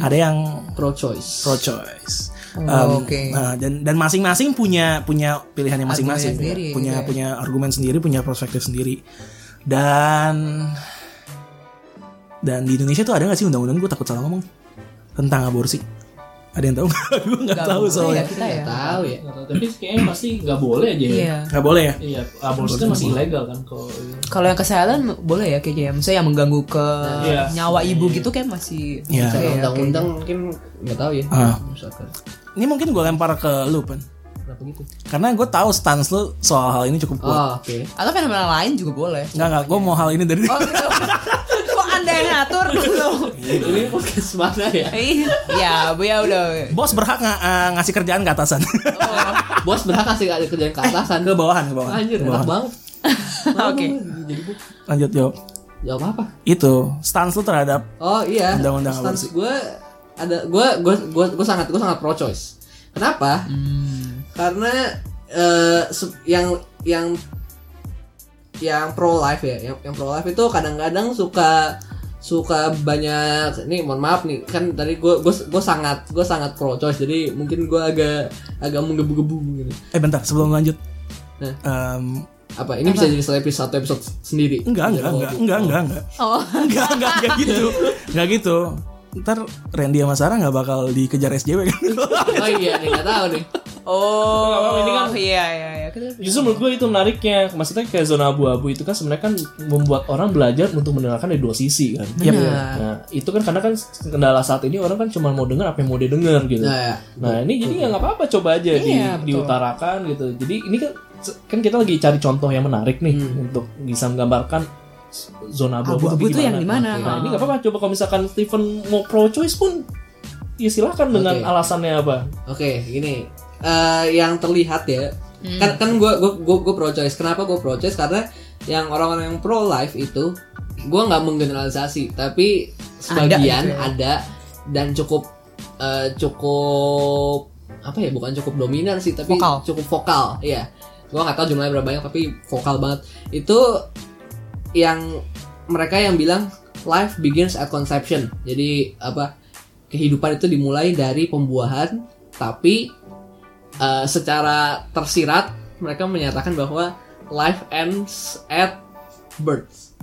Speaker 2: ada yang
Speaker 4: pro choice
Speaker 2: pro choice
Speaker 3: Oh, oke.
Speaker 2: nah, dan dan masing-masing punya punya pilihannya masing-masing. Punya
Speaker 3: gitu ya.
Speaker 2: punya argumen sendiri punya perspektif sendiri. Dan dan di Indonesia tuh ada gak sih undang-undang? Gue takut salah ngomong. Tentang aborsi. Ada yang tahu nggak? [LAUGHS] Gue nggak tahu soalnya.
Speaker 3: ya kita ya.
Speaker 4: Tahu ya.
Speaker 1: Tapi kayaknya pasti nggak boleh aja ya.
Speaker 3: iya.
Speaker 2: Nggak boleh ya?
Speaker 1: Iya, aborsi kan masih ilegal kan kalau
Speaker 3: kalau yang kesehatan boleh ya kayaknya ya. Maksudnya yang mengganggu ke
Speaker 1: Iya.
Speaker 3: nyawa ibu gitu kayak masih
Speaker 2: Iya.
Speaker 4: undang-undang mungkin nggak tahu ya
Speaker 2: Ah.
Speaker 4: misalkan.
Speaker 2: Ini mungkin gue lempar ke lu pan
Speaker 4: kenapa gitu?
Speaker 2: Karena gue tahu stance lu soal hal ini cukup kuat.
Speaker 4: Oh oke.
Speaker 3: Atau fenomena lain juga boleh.
Speaker 2: Nggak nggak gue mau hal ini dari
Speaker 3: oh gitu [LAUGHS] anda yang ngatur gitu
Speaker 4: ini podcast mana ya
Speaker 3: Iya, ya, bu ya udah.
Speaker 2: bos berhak nga- eh, ngasih kerjaan ke atasan
Speaker 4: bos berhak ada kerjaan ke atasan
Speaker 2: ke bawahan ke bawahan
Speaker 4: anjir
Speaker 2: Ke
Speaker 4: enak
Speaker 2: bawahan.
Speaker 4: banget
Speaker 3: Oke.
Speaker 4: jadi bu
Speaker 2: lanjut yo
Speaker 4: jawab apa
Speaker 2: itu stance lu terhadap
Speaker 4: Oh iya.
Speaker 2: Undang-undang
Speaker 4: Stance gue ada gue gue gue gue sangat gue sangat pro choice. Kenapa? Karena eh, se- yang yang yang pro life ya, yang, yang pro life itu kadang-kadang suka suka banyak ini mohon maaf nih kan tadi gue gue gue sangat gue sangat pro choice jadi mungkin gue agak agak menggebu-gebu gitu.
Speaker 2: eh bentar sebelum lanjut.
Speaker 4: Nah.
Speaker 2: Em,
Speaker 4: Apa ini bisa jadi satu episode satu episode sendiri?
Speaker 2: enggak enggak enggak enggak enggak enggak.
Speaker 3: Oh,
Speaker 2: enggak enggak enggak gitu. Enggak gitu ntar Randy sama Sarah nggak bakal dikejar SJW kan [LAUGHS]
Speaker 4: Oh iya nih nggak tahu nih.
Speaker 3: Oh,
Speaker 1: Ini kan-
Speaker 3: iya iya iya.
Speaker 1: Justru menurut gue itu menariknya. Maksudnya kayak zona abu-abu itu kan sebenarnya kan membuat orang belajar untuk mendengarkan dari dua sisi kan.
Speaker 3: Benar.
Speaker 1: Nah, itu kan karena kan kendala saat ini orang kan cuma mau dengar apa yang mau dia dengar gitu.
Speaker 4: Nah, ya.
Speaker 1: Nah, ini jadi ya nggak apa-apa coba aja di,
Speaker 3: Iya, betul.
Speaker 1: diutarakan gitu. Jadi ini kan kan kita lagi cari contoh yang menarik nih
Speaker 4: Hmm.
Speaker 1: untuk bisa menggambarkan zona abu-abu,
Speaker 3: Abu-abu
Speaker 1: itu
Speaker 3: yang di mana?
Speaker 1: Nah, ini nggak apa-apa coba kalau misalkan Steven mau pro choice pun ya silakan dengan
Speaker 4: Oke.
Speaker 1: alasannya apa.
Speaker 4: Oke, gini. Eh, yang terlihat ya, kan kan gue gue gue pro choice. Kenapa gue pro choice? Karena yang orang-orang yang pro life itu, gue nggak menggeneralisasi, tapi sebagian
Speaker 3: gitu ya.
Speaker 4: ada, dan cukup eh, cukup apa ya? Bukan cukup dominan sih, tapi
Speaker 3: Vokal.
Speaker 4: cukup vokal. Iya, gue nggak tahu jumlahnya berapa banyak, tapi vokal banget. Itu yang mereka yang bilang life begins at conception. Jadi apa? Kehidupan itu dimulai dari pembuahan, tapi eh, secara tersirat mereka menyatakan bahwa life ends at birth.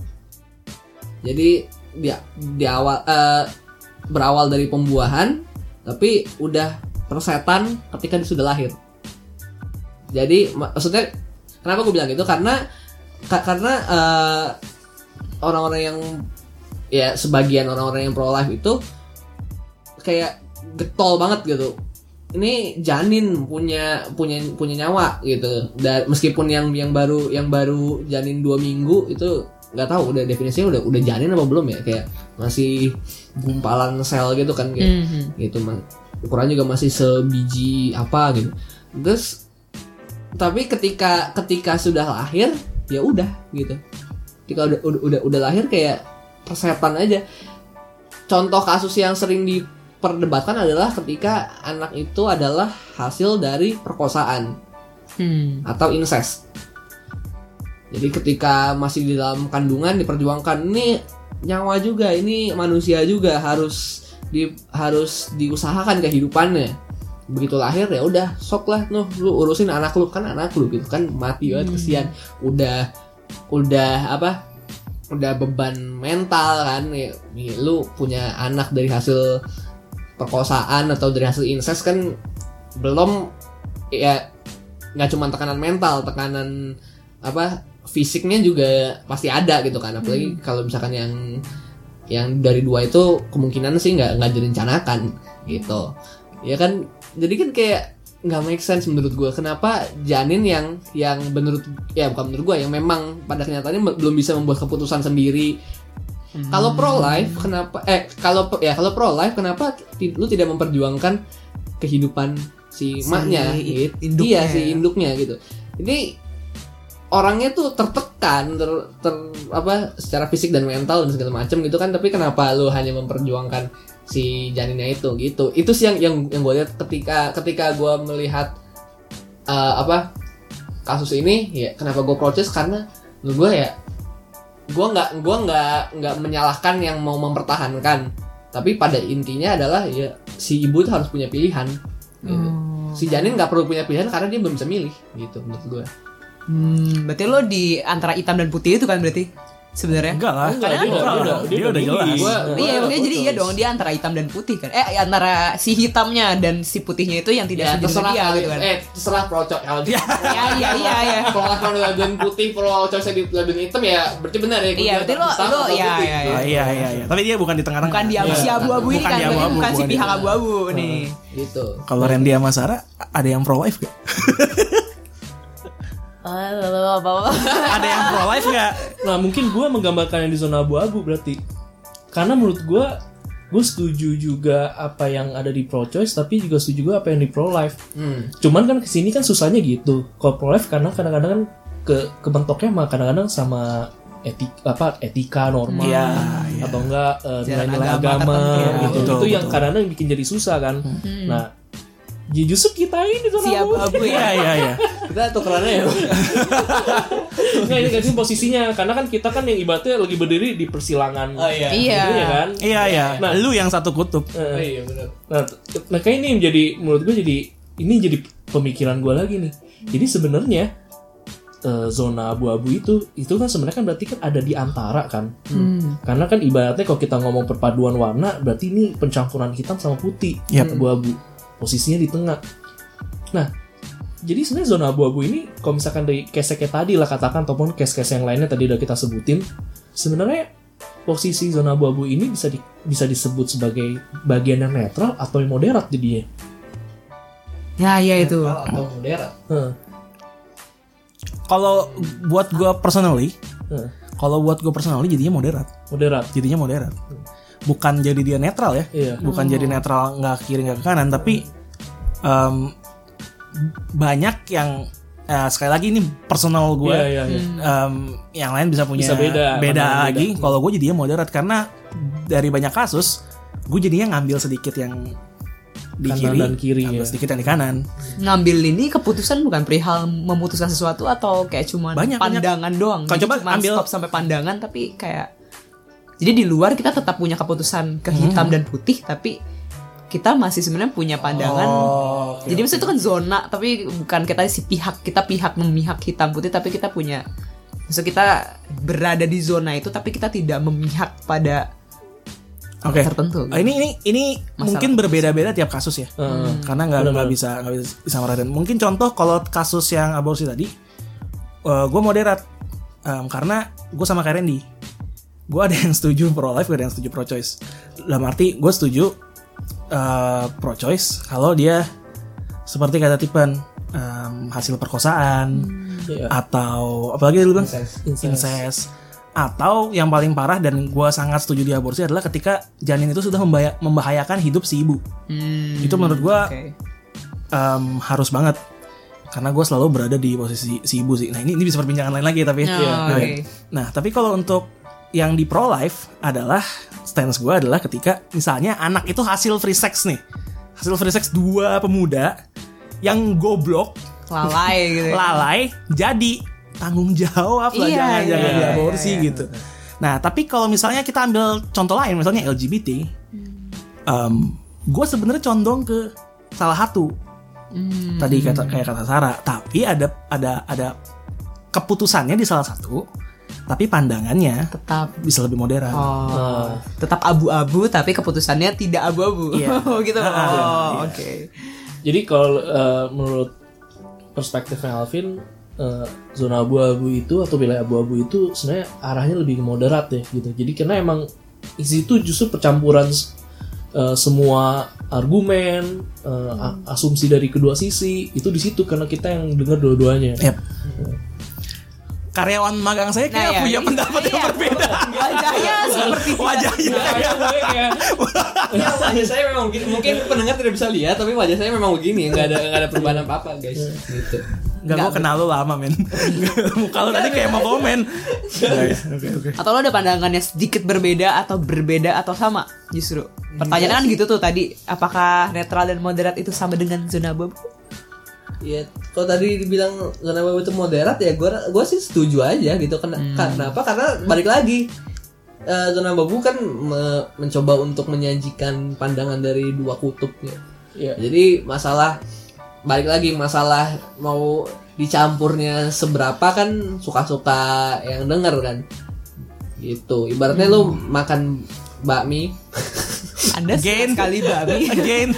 Speaker 4: Jadi dia di awal eh, berawal dari pembuahan, tapi udah persetan ketika dia sudah lahir. Jadi mak- maksudnya kenapa gue bilang gitu? Karena ka- karena eh, orang-orang yang ya sebagian orang-orang yang pro life itu kayak getol banget gitu. Ini janin punya punya punya nyawa gitu. Dan meskipun yang yang baru yang baru janin dua minggu itu nggak tahu udah definisinya udah udah janin apa belum ya? Kayak masih gumpalan sel gitu kan kayak
Speaker 3: Mhm.
Speaker 4: gitu man ukuran juga masih sebiji apa gitu. Terus tapi ketika ketika sudah lahir ya udah gitu ketika udah udah udah, udah lahir kayak persetan aja contoh kasus yang sering diperdebatkan adalah ketika anak itu adalah hasil dari perkosaan
Speaker 3: Hmm.
Speaker 4: atau incest. Jadi ketika masih di dalam kandungan diperjuangkan ini nyawa juga, ini manusia juga harus di harus diusahakan kehidupannya. Begitu lahir ya udah sok lah nuh lu urusin anak lu kan anak lu gitu kan mati banget kesian. Udah udah apa? Udah beban mental kan ya, lu punya anak dari hasil perkosaan atau dari hasil incest kan belum ya nggak cuma tekanan mental, tekanan apa fisiknya juga pasti ada gitu kan. Apalagi kalau misalkan yang yang dari dua itu kemungkinan sih nggak nggak direncanakan gitu. Ya kan, jadi kan kayak nggak make sense menurut gue. Kenapa janin yang yang menurut ya bukan menurut gue yang memang pada kenyataannya belum bisa membuat keputusan sendiri. Kalau pro life kenapa eh kalau ya kalau pro life kenapa lu tidak memperjuangkan kehidupan si,
Speaker 3: Si
Speaker 4: maknya gitu.
Speaker 3: induknya
Speaker 4: Iya si
Speaker 3: ya.
Speaker 4: induknya gitu. Ini orangnya tuh tertekan ter, ter- apa secara fisik dan mental dan segala macam gitu kan tapi kenapa lu hanya memperjuangkan si janinnya itu gitu. Itu sih yang yang yang gue lihat ketika ketika gue melihat eh, apa kasus ini ya kenapa gue protes? Karena menurut gue ya gue nggak gua nggak nggak menyalahkan yang mau mempertahankan. Tapi pada intinya adalah ya si ibu itu harus punya pilihan. Gitu.
Speaker 3: Oh.
Speaker 4: si janin nggak perlu punya pilihan karena dia belum bisa milih gitu menurut gue
Speaker 3: Hmm, berarti lo di antara hitam dan putih itu kan berarti sebenarnya?
Speaker 2: Enggak lah.
Speaker 1: Enggak, dia udah-
Speaker 2: Enggak
Speaker 1: dia udah-
Speaker 2: Dia udah
Speaker 1: milih.
Speaker 2: jelas.
Speaker 1: Gua-
Speaker 3: Iya,
Speaker 1: gua
Speaker 3: maksudnya jadi iya dong dia antara hitam dan putih kan. Eh antara si hitamnya dan si putihnya itu yang tidak
Speaker 4: ya terserah
Speaker 3: dia gitu kan.
Speaker 4: eh terserah pro kalau dia
Speaker 3: Iya iya iya iya.
Speaker 4: kalau mau labeling putih kalau cowoknya di labeling hitam ya berarti benar ya
Speaker 3: Iya, berarti lo
Speaker 4: Hitam
Speaker 3: lo
Speaker 4: atau
Speaker 3: ya
Speaker 4: putih.
Speaker 3: ya ya.
Speaker 2: Ah, iya iya iya. Tapi dia bukan di tengah-tengah.
Speaker 3: Bukan di abu si
Speaker 2: Iya.
Speaker 3: abu-abu ini
Speaker 2: Bukan
Speaker 3: kan, bukan si pihak abu-abu nih.
Speaker 4: gitu
Speaker 2: Kalau Randy sama Sarah ada yang pro life gak? [LAUGHS] [LAUGHS] ada yang pro life gak?
Speaker 1: Nah mungkin gue menggambarkan yang di zona abu-abu berarti Karena menurut gue Gue setuju juga apa yang ada di pro choice Tapi juga setuju juga apa yang di pro life
Speaker 4: hmm.
Speaker 1: Cuman kan ke sini kan susahnya gitu Kalau pro life karena kadang-kadang kan ke kebentuknya mah kadang-kadang sama etika apa etika norma
Speaker 2: Iya, iya.
Speaker 1: atau enggak eh, nilai-nilai
Speaker 3: agama
Speaker 1: agama,
Speaker 3: tertentu.
Speaker 1: gitu.
Speaker 2: Betul,
Speaker 1: itu yang
Speaker 2: betul.
Speaker 1: kadang-kadang bikin jadi susah kan. Nah, ya justru kita ini zona
Speaker 3: Si abu-abu
Speaker 2: Iya
Speaker 3: ya.
Speaker 2: iya iya.
Speaker 4: kita tukerannya ya
Speaker 1: Nggak, ini kan posisinya karena kan kita kan yang ibaratnya lagi berdiri di persilangan.
Speaker 4: oh iya
Speaker 3: Iya.
Speaker 1: Ya kan?
Speaker 2: Iya iya.
Speaker 1: Nah.
Speaker 2: lu yang satu kutub.
Speaker 1: Eh,
Speaker 4: oh, iya benar
Speaker 1: Nah, t- makanya ini menjadi menurut gue jadi ini jadi pemikiran gue lagi nih. Jadi sebenarnya eh, zona abu-abu itu itu kan sebenarnya kan berarti kan ada di antara kan.
Speaker 3: Hmm.
Speaker 1: Karena kan ibaratnya kalau kita ngomong perpaduan warna berarti ini pencampuran hitam sama putih
Speaker 2: Yap.
Speaker 1: abu-abu. Posisinya di tengah. Nah, jadi sebenarnya zona abu-abu ini kalau misalkan dari case kayak tadi lah katakan ataupun case-case yang lainnya tadi udah kita sebutin sebenarnya posisi zona abu-abu ini bisa di- bisa disebut sebagai bagian yang netral atau yang moderat jadinya.
Speaker 3: Ya, ya itu.
Speaker 4: atau moderat
Speaker 1: Heeh.
Speaker 2: Kalau buat gue personally,
Speaker 1: Heeh.
Speaker 2: kalau buat gue personally jadinya moderat.
Speaker 1: Moderat.
Speaker 2: Jadinya moderat. Bukan jadi dia netral ya.
Speaker 1: Iya.
Speaker 2: Bukan jadi netral nggak kiri nggak ke kanan, tapi em, banyak yang eh, sekali lagi ini personal gue.
Speaker 1: Iya, iya, iya.
Speaker 2: Em, yang lain bisa punya
Speaker 1: Bisa beda,
Speaker 2: beda
Speaker 1: pandangan
Speaker 2: lagi. Kalau gue jadinya moderat karena dari banyak kasus gue jadinya ngambil sedikit yang di
Speaker 1: Kanan
Speaker 2: kiri,
Speaker 1: dan kiri,
Speaker 2: ngambil
Speaker 1: ya.
Speaker 2: sedikit yang di kanan.
Speaker 3: Ngambil ini keputusan bukan perihal memutuskan sesuatu atau kayak cuma
Speaker 2: Banyak, banyak.
Speaker 3: pandangan doang.
Speaker 2: Kalau
Speaker 3: Jadi
Speaker 2: coba
Speaker 3: cuma
Speaker 2: ambil-
Speaker 3: stop sampai pandangan tapi kayak jadi di luar kita tetap punya keputusan ke hitam
Speaker 2: Hmm.
Speaker 3: dan putih tapi kita masih sebenarnya punya pandangan.
Speaker 2: Oh, oke,
Speaker 3: Jadi maksudnya itu kan zona tapi bukan kita si pihak kita pihak memihak hitam putih tapi kita punya maksud kita berada di zona itu tapi kita tidak memihak pada
Speaker 2: Oke.
Speaker 3: tertentu.
Speaker 2: Ah, ini ini ini
Speaker 3: Masalah
Speaker 2: mungkin berbeda-beda tiap kasus ya.
Speaker 1: Heeh.
Speaker 2: Karena nggak nggak bisa nggak bisa bisa merasakan. Mungkin contoh kalau kasus yang aborsi tadi, gue moderat Em, karena gue sama kayak Randy. Gue ada yang setuju pro life, gue ada yang setuju pro choice. Dalam arti gue setuju eh, pro choice kalau dia seperti kata Tipen em, hasil perkosaan
Speaker 1: Iya.
Speaker 2: atau apalagi lu bilang
Speaker 4: Incest.
Speaker 2: Atau yang paling parah dan gue sangat setuju di aborsi adalah ketika janin itu sudah membaya- membahayakan hidup si ibu
Speaker 3: Hmm,
Speaker 2: itu menurut gue
Speaker 3: oke.
Speaker 2: em, harus banget karena gue selalu berada di posisi si ibu sih nah ini ini bisa perbincangan lain lagi tapi
Speaker 3: Oh,
Speaker 2: Nah,
Speaker 3: oke.
Speaker 2: nah tapi kalau untuk yang di pro life adalah stance gue adalah ketika misalnya anak itu hasil free sex nih hasil free sex dua pemuda yang goblok
Speaker 3: lalai [LAUGHS] gitu. ya.
Speaker 2: lalai jadi tanggung jawab lah
Speaker 3: Iya,
Speaker 2: jangan
Speaker 3: iya,
Speaker 2: jangan
Speaker 3: iya,
Speaker 2: diaborsi
Speaker 3: iya.
Speaker 2: gitu. Nah tapi kalau misalnya kita ambil contoh lain misalnya LGBT, gue sebenarnya condong ke salah satu
Speaker 3: Hmm.
Speaker 2: tadi kata kayak kata Sarah, tapi ada ada ada keputusannya di salah satu, tapi pandangannya
Speaker 3: tetap
Speaker 2: bisa lebih modern.
Speaker 3: Oh, tetap abu-abu tapi keputusannya tidak abu-abu.
Speaker 2: Iya. [LAUGHS]
Speaker 3: Oh, gitu.
Speaker 2: Ah,
Speaker 3: Oh,
Speaker 2: iya.
Speaker 3: oke.
Speaker 1: Jadi kalau eh, menurut perspektifnya Alvin, eh, zona abu-abu itu atau wilayah abu-abu itu sebenarnya arahnya lebih moderat ya gitu. Jadi karena emang di situ justru percampuran eh, semua argumen, eh, a- asumsi dari kedua sisi itu di situ karena kita yang dengar dua-duanya.
Speaker 2: Yep. Karyawan magang saya kayak
Speaker 3: Nah, ya,
Speaker 2: punya
Speaker 3: ini-
Speaker 2: pendapat yang
Speaker 3: iya.
Speaker 2: berbeda.
Speaker 3: Wajahnya [LAUGHS] seperti
Speaker 2: Wajahnya.
Speaker 1: Kayak
Speaker 4: Ya, [LAUGHS] wajah saya memang begini. Mungkin pendengar tidak bisa lihat, tapi wajah saya memang begini. Nggak ada nggak ada perubahan apa apa, guys. Gitu.
Speaker 2: Enggak, gue kenal lu lama men [LAUGHS] Muka lu tadi kayak mau komen Oke oke
Speaker 3: atau lo ada pandangannya sedikit berbeda atau berbeda atau sama justru. Pertanyaan kan gitu tuh tadi, apakah netral dan moderat itu sama dengan zona abu-abu?
Speaker 4: Ya, kalau tadi dibilang zona abu itu moderat ya, gue gue sih setuju aja gitu. Ken Kenapa? Karena balik lagi eh, zona abu kan me- mencoba untuk menyajikan pandangan dari dua kutubnya.
Speaker 1: Iya.
Speaker 4: Jadi masalah balik lagi masalah mau dicampurnya seberapa kan suka-suka yang denger kan. Gitu. Ibaratnya lu makan bakmi
Speaker 3: Anda
Speaker 2: Again.
Speaker 3: sekali babi.
Speaker 2: Again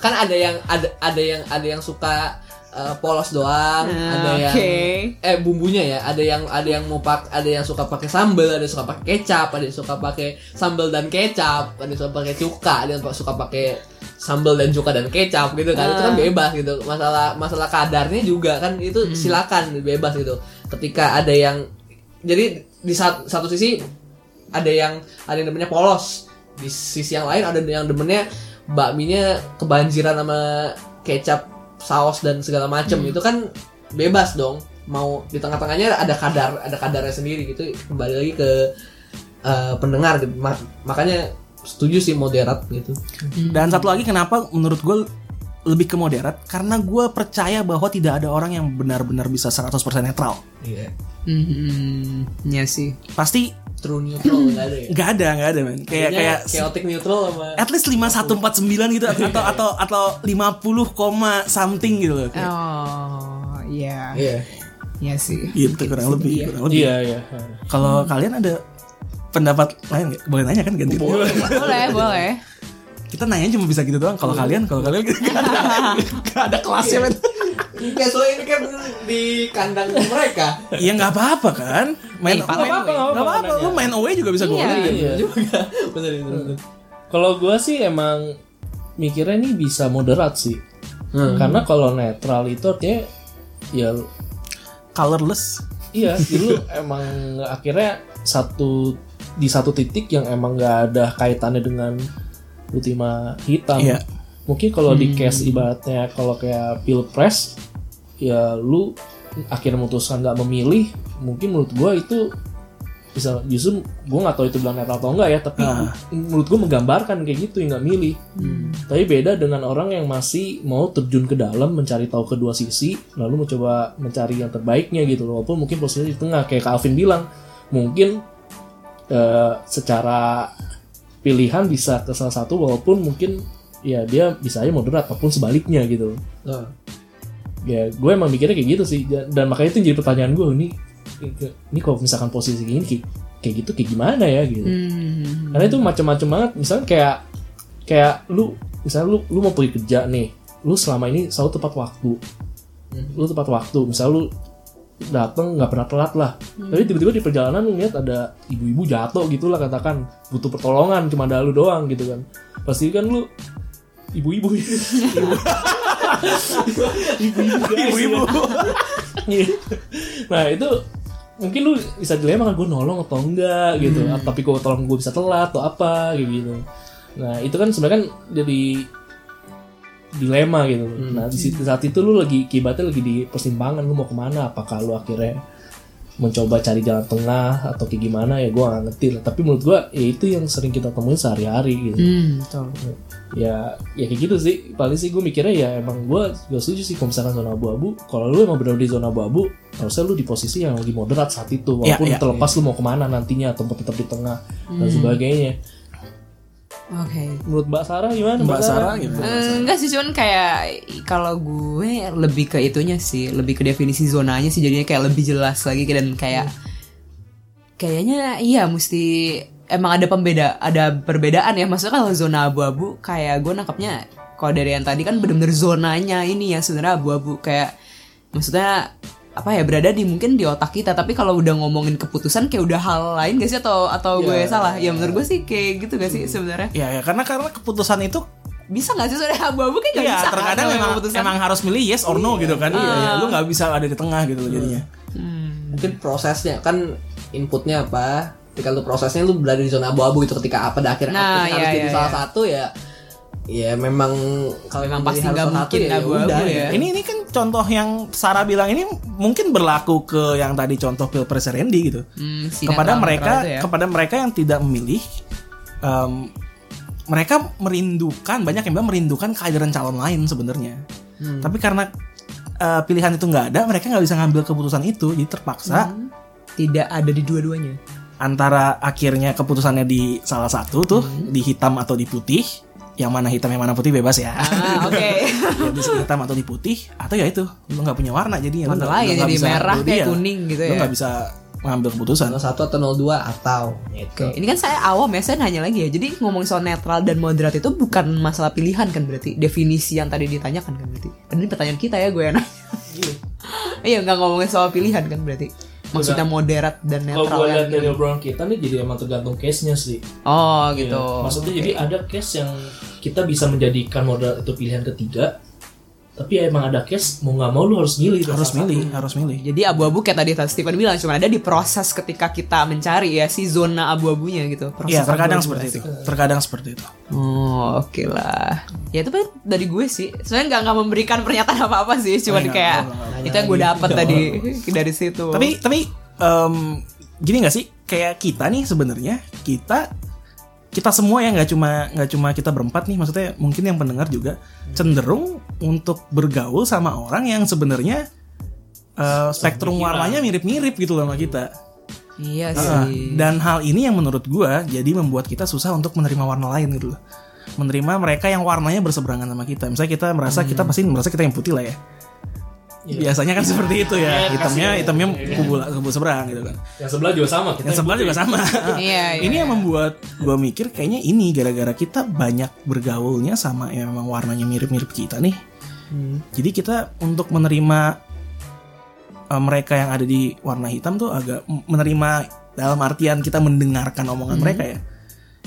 Speaker 4: kan ada yang ada ada yang ada yang suka eh, polos doang,
Speaker 3: Ah,
Speaker 4: ada yang
Speaker 3: oke.
Speaker 4: eh bumbunya ya, ada yang ada yang mau pak ada yang suka pakai sambal, ada yang suka pakai kecap, ada yang suka pakai sambal dan kecap, ada yang suka pakai cuka, ada yang suka pakai sambal dan cuka dan kecap gitu kan. Itu kan
Speaker 3: Ah.
Speaker 4: bebas gitu. Masalah masalah kadarnya juga kan itu
Speaker 3: Hmm.
Speaker 4: silakan bebas gitu. Ketika ada yang jadi di satu, satu sisi ada yang ada yang demennya polos di sisi yang lain ada yang demennya bakminya kebanjiran sama kecap saus dan segala macem itu kan bebas dong. Mau di tengah-tengahnya ada kadar ada kadarnya sendiri gitu. Kembali lagi ke eh, pendengar gitu. Ma- makanya setuju sih moderat gitu.
Speaker 2: Dan satu lagi kenapa menurut gue lebih ke moderat? Karena gue percaya bahwa tidak ada orang yang benar-benar bisa 100% netral.
Speaker 4: Iya.
Speaker 3: Hmm, ya sih.
Speaker 2: Pasti
Speaker 4: true neutral nggak ada ya
Speaker 2: nggak ada nggak ada men Kayak kayak
Speaker 4: chaotic neutral sama
Speaker 2: at least 5149 gitu atau atau atau 50, koma something gitu loh Kayak
Speaker 3: Oh, iya.
Speaker 4: iya
Speaker 3: Iya sih.
Speaker 2: Gitu kurang lebih kurang lebih
Speaker 1: Iya iya.
Speaker 2: Kalau kalian ada pendapat lain nggak? Boleh nanya kan ganti
Speaker 3: Boleh, boleh.
Speaker 2: Kita nanya cuma bisa gitu doang. Kalau kalian, kalau kalian gak ada, gak ada kelasnya men.
Speaker 4: Enggak, soalnya ini kan di kandang mereka.
Speaker 2: Iya nggak apa-apa kan. Main main
Speaker 3: nggak apa-apa,
Speaker 2: nggak apa-apa. Lu main away juga bisa
Speaker 3: Iya.
Speaker 2: golin. kan?
Speaker 1: Iya.
Speaker 4: Juga. Bener, bener.
Speaker 1: Kalau gue sih emang mikirnya ini bisa moderat sih.
Speaker 2: Hmm.
Speaker 1: Karena kalau netral itu artinya ya
Speaker 2: Colorless.
Speaker 1: iya [LAUGHS] dulu emang akhirnya satu di satu titik yang emang nggak ada kaitannya dengan ultima hitam.
Speaker 2: Iya.
Speaker 1: Mungkin kalau di case ibaratnya kalau kayak pilpres ya lu akhirnya memutuskan nggak memilih, mungkin menurut gua itu bisa justru gue nggak tahu itu bilang netral atau enggak ya tapi
Speaker 2: Ah.
Speaker 1: menurut gue menggambarkan kayak gitu yang nggak milih. Tapi beda dengan orang yang masih mau terjun ke dalam mencari tahu kedua sisi lalu mencoba mencari yang terbaiknya gitu loh. Walaupun mungkin posisinya di tengah kayak Kak Alvin bilang mungkin eh, secara pilihan bisa ke salah satu walaupun mungkin ya dia bisa aja moderat ataupun sebaliknya gitu.
Speaker 4: Nah,
Speaker 1: ya gue emang mikirnya kayak gitu sih. Dan, dan makanya itu jadi pertanyaan gue ini ini kalau misalkan posisi kayak gini kayak, kayak gitu kayak gimana ya gitu.
Speaker 3: Hmm.
Speaker 1: karena itu macam-macam banget. Misalnya kayak kayak lu misalnya lu lu mau pergi kerja nih lu selama ini selalu tepat waktu. Lu tepat waktu. Misalnya lu dateng nggak pernah telat lah. Tapi tiba-tiba di perjalanan lu lihat ada ibu-ibu jatuh gitu lah katakan butuh pertolongan cuma ada lu doang gitu kan. Pasti kan lu ibu-ibu. Ibu-ibu.
Speaker 2: Ibu-ibu.
Speaker 1: Iya. nah itu mungkin lu bisa dilema kan gue nolong atau enggak gitu. Tapi gue tolong gue bisa telat atau apa kayak gitu nah itu kan sebenarnya kan jadi dilema gitu. Nah di situ saat itu lu lagi kibatnya lagi di persimpangan lu mau ke mana? Apakah lu akhirnya mencoba cari jalan tengah atau kayak gimana? Ya gue gak ngerti lah. Tapi menurut gue ya itu yang sering kita temuin sehari-hari gitu.
Speaker 3: Hmm, betul.
Speaker 1: Ya ya kayak gitu sih. Paling sih gue mikirnya ya emang gue gak setuju sih kalau misalkan zona abu-abu. Kalau lu emang benar di zona abu-abu harusnya lu di posisi yang lagi moderat saat itu
Speaker 2: Ya,
Speaker 1: walaupun
Speaker 2: ya,
Speaker 1: terlepas lu mau ke mana nantinya atau tetap di tengah dan sebagainya.
Speaker 3: Oke.
Speaker 1: menurut Mbak Sarah gimana?
Speaker 2: Mbak Sarah? Gitu.
Speaker 3: Eh, Enggak sih cuman kayak kalau gue lebih ke itunya sih, lebih ke definisi zonanya sih jadinya kayak lebih jelas lagi dan kayak kayaknya iya mesti emang ada pembeda ada perbedaan ya. Maksudnya kalau zona abu-abu kayak gue nangkapnya kalau dari yang tadi kan bener-bener zonanya ini ya sebenarnya abu-abu. Kayak maksudnya apa ya berada di mungkin di otak kita. Tapi kalau udah ngomongin keputusan kayak udah hal lain gak sih? Atau atau gue salah? Ya menurut gue sih kayak gitu gak sih sebenarnya?
Speaker 2: Ya, ya karena karena keputusan itu
Speaker 3: bisa gak sih? Soalnya abu-abu kan gak
Speaker 2: Iya,
Speaker 3: bisa. kan
Speaker 2: terkadang
Speaker 3: namanya
Speaker 2: memang,
Speaker 3: keputusan.
Speaker 2: emang harus milih yes or no gitu kan. Iya, iya, lu nggak bisa ada di tengah gitu loh jadinya.
Speaker 4: mungkin prosesnya kan inputnya apa ketika lu prosesnya lu berada di zona abu-abu itu ketika apa dan akhirnya
Speaker 3: Nah,
Speaker 4: outputnya harus
Speaker 3: iya,
Speaker 4: jadi
Speaker 3: iya,
Speaker 4: salah
Speaker 3: iya.
Speaker 4: satu ya ya memang kalau
Speaker 3: Memang pasti nggak
Speaker 4: salah satu
Speaker 3: mungkin abu-abu
Speaker 4: udah,
Speaker 3: ya.
Speaker 2: Ini ini kan contoh yang Sarah bilang ini mungkin berlaku ke yang tadi contoh Pilpres Randy gitu.
Speaker 3: Hmm, si
Speaker 2: kepada mereka
Speaker 3: ya.
Speaker 2: kepada mereka yang tidak memilih em, mereka merindukan banyak yang bilang merindukan kehadiran calon lain sebenarnya.
Speaker 3: Hmm.
Speaker 2: Tapi karena eh, pilihan itu nggak ada, mereka nggak bisa ngambil keputusan itu, jadi terpaksa
Speaker 3: Hmm. tidak ada di dua-duanya.
Speaker 2: Antara akhirnya keputusannya di salah satu tuh
Speaker 3: Hmm.
Speaker 2: di hitam atau di putih yang mana hitam yang mana putih bebas ya
Speaker 3: Ah, oke. [LAUGHS]
Speaker 2: ya bisa hitam atau di putih atau ya itu lu nggak punya warna jadi lu
Speaker 3: Warna lain,
Speaker 2: lu
Speaker 3: jadi
Speaker 2: bisa-
Speaker 3: merah
Speaker 2: lu
Speaker 3: kayak
Speaker 2: dia.
Speaker 3: kuning gitu
Speaker 2: lu
Speaker 3: ya.
Speaker 2: nggak bisa mengambil keputusan
Speaker 4: satu atau 02 atau gitu.
Speaker 3: Oke, ini kan saya awam ya, saya nanya lagi ya. Jadi ngomong soal netral dan moderat itu bukan masalah pilihan kan berarti? Definisi yang tadi ditanyakan kan berarti? Ini pertanyaan kita ya gue yang nanya. Iya, [LAUGHS] nggak ngomongin soal pilihan kan berarti? Maksudnya moderat dan
Speaker 1: kalau
Speaker 3: netral
Speaker 1: gue
Speaker 3: yang
Speaker 1: lihat dari obrolan kita nih jadi emang tergantung case nya sih
Speaker 3: Oh gitu.
Speaker 1: Iya. Maksudnya jadi ada case yang kita bisa menjadikan modal itu pilihan ketiga, tapi ya emang ada case mau nggak mau lu harus milih
Speaker 2: harus milih
Speaker 1: satu.
Speaker 2: harus milih
Speaker 3: Jadi abu-abu kayak tadi Stephen bilang cuma ada di proses ketika kita mencari ya si zona abu-abunya gitu. Proses
Speaker 2: Iya terkadang seperti itu terkadang seperti itu
Speaker 3: Oh oke lah. Ya itu dari gue sih. Sebenarnya nggak nggak memberikan pernyataan apa apa sih. Cuma
Speaker 2: Oh, iya,
Speaker 3: kayak
Speaker 2: nggak,
Speaker 3: itu yang gue dapat tadi [LAUGHS] dari situ.
Speaker 2: tapi tapi em, gini nggak sih kayak kita nih sebenarnya kita kita semua ya nggak cuma nggak cuma kita berempat nih maksudnya mungkin yang pendengar juga cenderung untuk bergaul sama orang yang sebenarnya eh, spektrum warnanya mirip-mirip gitu loh sama kita.
Speaker 3: Iya sih.
Speaker 2: dan hal ini yang menurut gua jadi membuat kita susah untuk menerima warna lain gitu loh. Menerima mereka yang warnanya berseberangan sama kita. Misalnya kita merasa kita pasti merasa kita yang putih lah ya biasanya kan seperti itu ya
Speaker 1: Iya,
Speaker 2: hitamnya
Speaker 1: kasih.
Speaker 2: hitamnya
Speaker 1: Iya.
Speaker 2: kubu kubu seberang gitu kan
Speaker 1: Yang sebelah juga sama. Kita
Speaker 2: yang sebelah juga sama [LAUGHS]
Speaker 3: Iya, iya.
Speaker 2: ini yang membuat gua mikir kayaknya ini gara-gara kita banyak bergaulnya sama yang memang warnanya mirip-mirip kita nih Jadi kita untuk menerima uh, mereka yang ada di warna hitam tuh agak menerima dalam artian kita mendengarkan omongan mereka ya.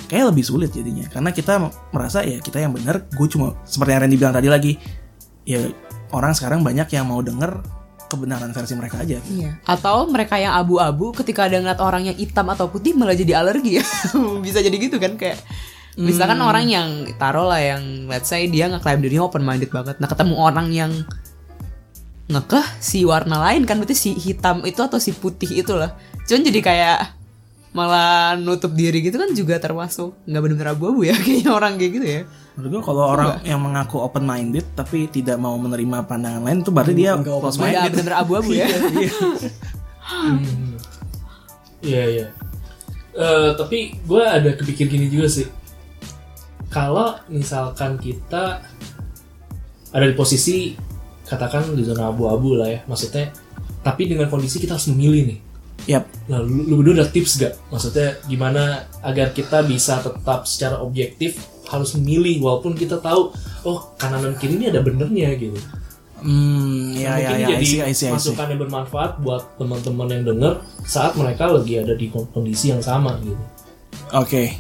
Speaker 2: Kayak lebih sulit jadinya karena kita merasa ya kita yang benar. Gue cuma seperti yang Randy bilang tadi lagi, ya orang sekarang banyak yang mau denger kebenaran versi mereka aja.
Speaker 3: Iya. Atau mereka yang abu-abu ketika ada ngeliat orang yang hitam atau putih malah jadi alergi ya. [LAUGHS] Bisa jadi gitu kan kayak misalkan orang yang taruh lah yang let's say dia ngeklaim dirinya open minded banget. Nah, ketemu orang yang ngekeh si warna lain kan berarti si hitam itu atau si putih itulah. Cuman jadi kayak malah nutup diri gitu kan juga termasuk nggak benar-benar abu-abu ya [LAUGHS] kayaknya orang kayak gitu ya.
Speaker 2: Menurut gue kalau orang yang mengaku open minded tapi tidak mau menerima pandangan lain itu berarti dia close minded.
Speaker 3: benar-benar abu-abu ya. [LAUGHS]
Speaker 1: Iya iya. Eh, tapi gue ada kepikir gini juga sih. Kalau misalkan kita ada di posisi katakan di zona abu-abu lah ya, maksudnya. Tapi dengan kondisi kita harus memilih nih.
Speaker 2: Yap.
Speaker 1: Nah, lu, lu berdua ada tips gak? Maksudnya gimana agar kita bisa tetap secara objektif harus memilih walaupun kita tahu oh kanan dan kiri ini ada benernya gitu.
Speaker 2: Hmm, ya ya
Speaker 1: mungkin
Speaker 2: ya,
Speaker 1: jadi
Speaker 2: see, I see, I see.
Speaker 1: masukan yang bermanfaat buat teman-teman yang denger saat mereka lagi ada di kondisi yang sama gitu.
Speaker 2: Oke.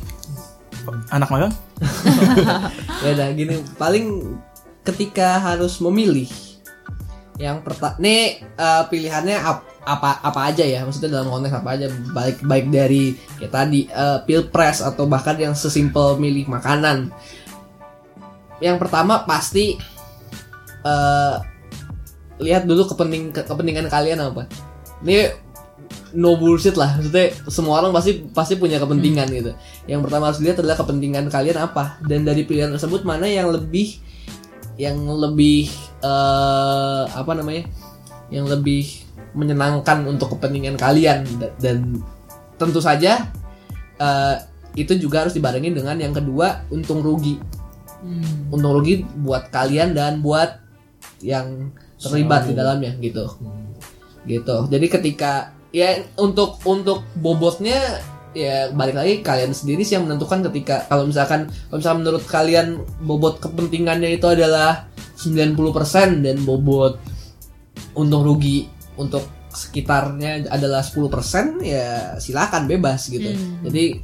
Speaker 2: Anak magang? [LAUGHS]
Speaker 4: ya udah gini paling ketika harus memilih yang pertama nih eh, pilihannya ap- apa apa aja ya? Maksudnya dalam konteks apa aja? Baik baik dari ya tadi eh, pilpres atau bahkan yang sesimpel milih makanan. Yang pertama pasti eh, lihat dulu kepenting ke- kepentingan kalian apa. Ini no bullshit lah. Maksudnya semua orang pasti pasti punya kepentingan gitu. Yang pertama harus lihat adalah kepentingan kalian apa. Dan dari pilihan tersebut mana yang lebih yang lebih eh, apa namanya yang lebih menyenangkan untuk kepentingan kalian. Da- dan tentu saja eh, itu juga harus dibarengin dengan yang kedua untung rugi. Untung rugi buat kalian dan buat yang terlibat di dalamnya gitu. Gitu. Jadi ketika ya untuk untuk bobotnya ya balik lagi kalian sendiri sih yang menentukan ketika kalau misalkan kalau misalkan menurut kalian bobot kepentingannya itu adalah 90% dan bobot untung rugi untuk sekitarnya adalah 10% ya silakan bebas gitu. Jadi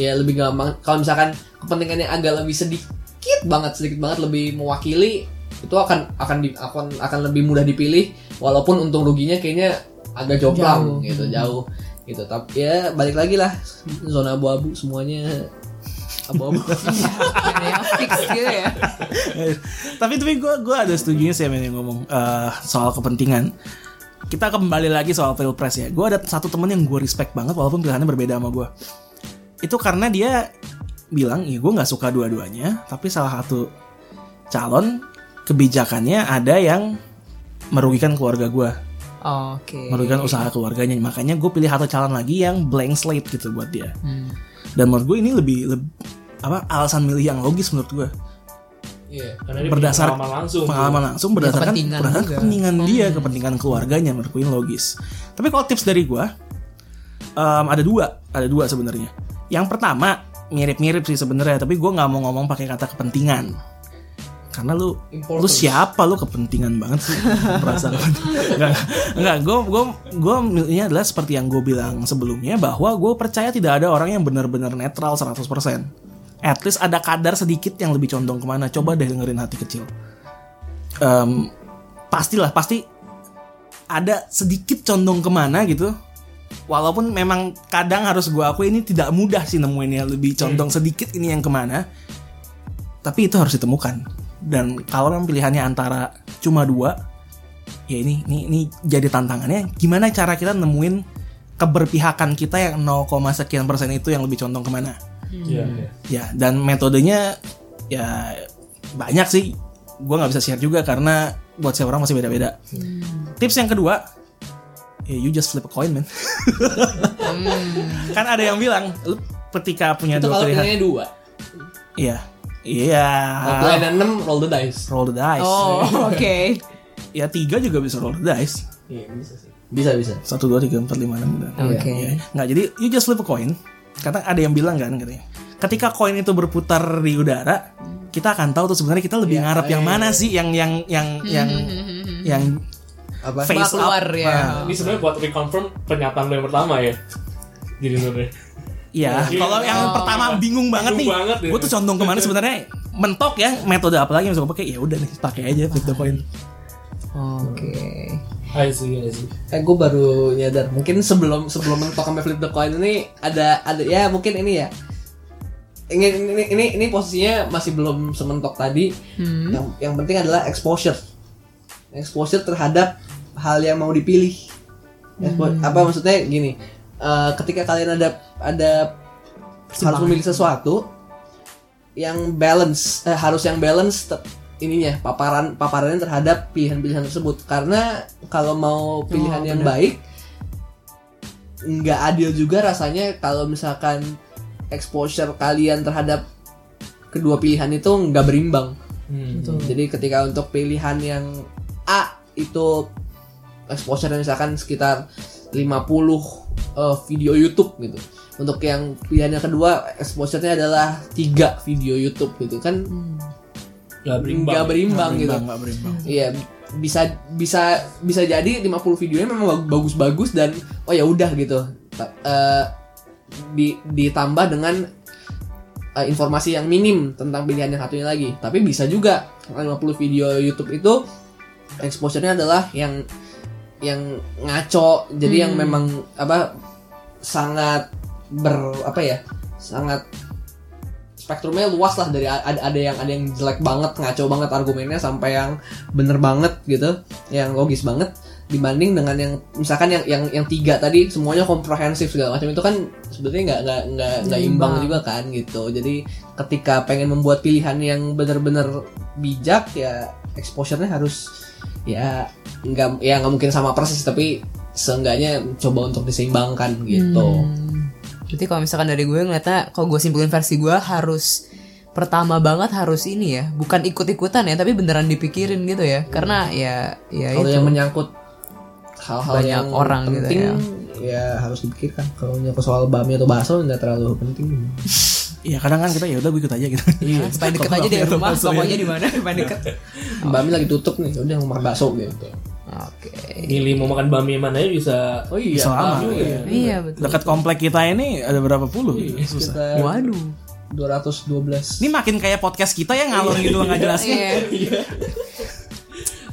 Speaker 4: ya lebih gampang kalau misalkan kepentingannya agak lebih sedikit banget sedikit banget lebih mewakili itu akan akan di, akan akan lebih mudah dipilih walaupun untung ruginya kayaknya agak jomplang
Speaker 3: Jauh.
Speaker 4: gitu jauh gitu tapi ya balik lagi lah zona abu-abu semuanya abu-abu [LAUGHS]
Speaker 3: fix gitu ya.
Speaker 2: tapi tapi gue gue ada setuju sih yang ngomong eh, soal kepentingan. Kita kembali lagi soal pilpres ya. Gue ada satu temen yang gue respect banget walaupun pilihannya berbeda sama gue. Itu karena dia bilang, ya gue nggak suka dua-duanya, tapi salah satu calon kebijakannya ada yang merugikan keluarga gue,
Speaker 3: Oke.
Speaker 2: merugikan usaha keluarganya. Makanya gue pilih satu calon lagi yang blank slate gitu buat dia.
Speaker 3: Hmm.
Speaker 2: Dan menurut gue ini lebih, lebih apa alasan milih yang logis menurut gue.
Speaker 4: Iya.
Speaker 1: Karena dia
Speaker 2: Berdasar
Speaker 1: pengalaman langsung.
Speaker 2: pengalaman langsung berdasarkan
Speaker 3: kepentingan
Speaker 2: berdasarkan
Speaker 3: juga.
Speaker 2: kepentingan dia kepentingan keluarganya menurut gue ini logis tapi kalau tips dari gue em, ada dua ada dua sebenarnya yang pertama mirip-mirip sih sebenarnya tapi gue nggak mau ngomong pakai kata kepentingan karena lu lu
Speaker 4: Importance.
Speaker 2: siapa? Lu kepentingan banget sih. [LAUGHS] Merasa enggak enggak gue gue gue milihnya adalah seperti yang gue bilang sebelumnya bahwa gue percaya tidak ada orang yang benar-benar netral 100% at least ada kadar sedikit yang lebih condong ke mana. Coba deh dengerin hati kecil. Em, pastilah pasti ada sedikit condong ke mana gitu. Walaupun memang kadang harus gue akui ini tidak mudah sih nemuinnya lebih condong sedikit ini yang ke mana. Tapi itu harus ditemukan dan kalau memang pilihannya antara cuma dua ya ini ini ini jadi tantangannya. Gimana cara kita nemuin keberpihakan kita yang 0, sekian persen itu yang lebih condong ke mana?
Speaker 1: Iya, iya.
Speaker 2: ya dan metodenya ya banyak sih. Gue nggak bisa share juga karena buat setiap orang masih beda-beda. Tips yang kedua ya you just flip a coin man. [LAUGHS] Kan ada yang bilang lu ketika punya
Speaker 4: itu
Speaker 2: dua
Speaker 4: kalau
Speaker 2: pilihan
Speaker 4: dua?
Speaker 2: Iya iya
Speaker 4: kalau pilihan enam roll the dice
Speaker 2: roll the dice
Speaker 3: Oh, [LAUGHS] oke.
Speaker 2: ya tiga juga bisa roll the dice
Speaker 4: iya bisa sih bisa bisa
Speaker 2: satu dua tiga empat lima enam
Speaker 3: Oke.
Speaker 2: Ya. nggak jadi you just flip a coin karena ada yang bilang kan katanya ketika koin itu berputar di udara kita akan tahu tuh sebenarnya kita lebih
Speaker 4: Iya,
Speaker 2: ngarep yang
Speaker 4: iya,
Speaker 2: mana
Speaker 4: iya.
Speaker 2: sih yang yang yang yang [LAUGHS] yang
Speaker 4: Apa?
Speaker 2: face
Speaker 3: keluar,
Speaker 2: up.
Speaker 3: ya.
Speaker 2: Nah,
Speaker 1: Ini sebenarnya buat reconfirm pernyataan lo yang pertama ya. Jadi sebenarnya.
Speaker 2: Iya,
Speaker 1: Iya.
Speaker 2: kalau yang
Speaker 1: Oh.
Speaker 2: pertama bingung banget
Speaker 1: Bingung
Speaker 2: nih.
Speaker 1: banget ya.
Speaker 2: Gue tuh condong ke mana sebenarnya mentok ya metode apa lagi yang bisa gue pakai ya udah nih pakai aja flip the coin.
Speaker 3: Oke.
Speaker 1: I see, I see.
Speaker 4: Eh gue baru nyadar mungkin sebelum sebelum mentok sampai flip the coin ini ada ada ya mungkin ini ya ini ini ini, ini posisinya masih belum sementok tadi yang yang penting adalah exposure exposure terhadap hal yang mau dipilih Expo- apa maksudnya gini eh, ketika kalian ada ada harus memilih sesuatu yang balance eh, harus yang balance ininya paparan paparannya terhadap pilihan-pilihan tersebut. Karena kalau mau pilihan yang baik nggak adil juga rasanya kalau misalkan exposure kalian terhadap kedua pilihan itu nggak berimbang.
Speaker 1: Hmm.
Speaker 4: jadi ketika untuk pilihan yang A itu exposure misalkan sekitar 50 eh, video YouTube gitu. Untuk yang pilihan yang kedua exposure-nya adalah tiga video YouTube gitu kan
Speaker 1: Gak berimbang.
Speaker 4: nggak berimbang gitu.
Speaker 2: Berimbang, nggak berimbang.
Speaker 4: Iya, bisa bisa bisa jadi 50 videonya memang bag- bagus-bagus dan oh ya udah gitu. Eh, di, ditambah dengan eh, informasi yang minim tentang pilihan yang satunya lagi. Tapi bisa juga 50 video YouTube itu exposure-nya adalah yang yang ngaco. Jadi yang memang apa sangat ber apa ya? Sangat spektrumnya luas lah dari ada, ada yang ada yang jelek banget ngaco banget argumennya sampai yang bener banget gitu yang logis banget dibanding dengan yang misalkan yang yang yang tiga tadi semuanya komprehensif segala macam itu kan sebetulnya nggak nggak nggak nggak imbang juga kan gitu jadi ketika pengen membuat pilihan yang bener-bener bijak ya exposure-nya harus ya nggak ya nggak mungkin sama persis tapi seenggaknya coba untuk diseimbangkan gitu
Speaker 3: Berarti kalau misalkan dari gue ngeliatnya kalau gue simpulin versi gue harus pertama banget harus ini ya, bukan ikut-ikutan ya, tapi beneran dipikirin gitu ya. Karena ya ya
Speaker 4: kalau
Speaker 3: itu.
Speaker 4: yang menyangkut hal-hal yang
Speaker 3: orang gitu
Speaker 4: penting
Speaker 3: ya.
Speaker 4: ya. harus dipikirkan kalau menyangkut soal bami atau bakso nggak terlalu penting [LAUGHS]
Speaker 2: Iya kadang kan kita ya udah gue ikut aja gitu.
Speaker 3: Iya, [LAUGHS] paling deket aja dari rumah,
Speaker 2: ya.
Speaker 3: pokoknya di mana, paling deket. [LAUGHS]
Speaker 4: bami lagi tutup nih udah mau makan bakso gitu
Speaker 3: Oke.
Speaker 1: Milih mau makan bami mana ya bisa.
Speaker 4: oh iya
Speaker 2: Bisa lama.
Speaker 4: bami
Speaker 2: Iya.
Speaker 3: Iya betul.
Speaker 2: Dekat komplek kita ini ada berapa puluh?
Speaker 4: Iya,
Speaker 2: Susah.
Speaker 3: Waduh.
Speaker 4: 212
Speaker 2: Ini makin kayak podcast kita yang ngalor gitu nggak jelasnya. [LAUGHS]
Speaker 3: Iya.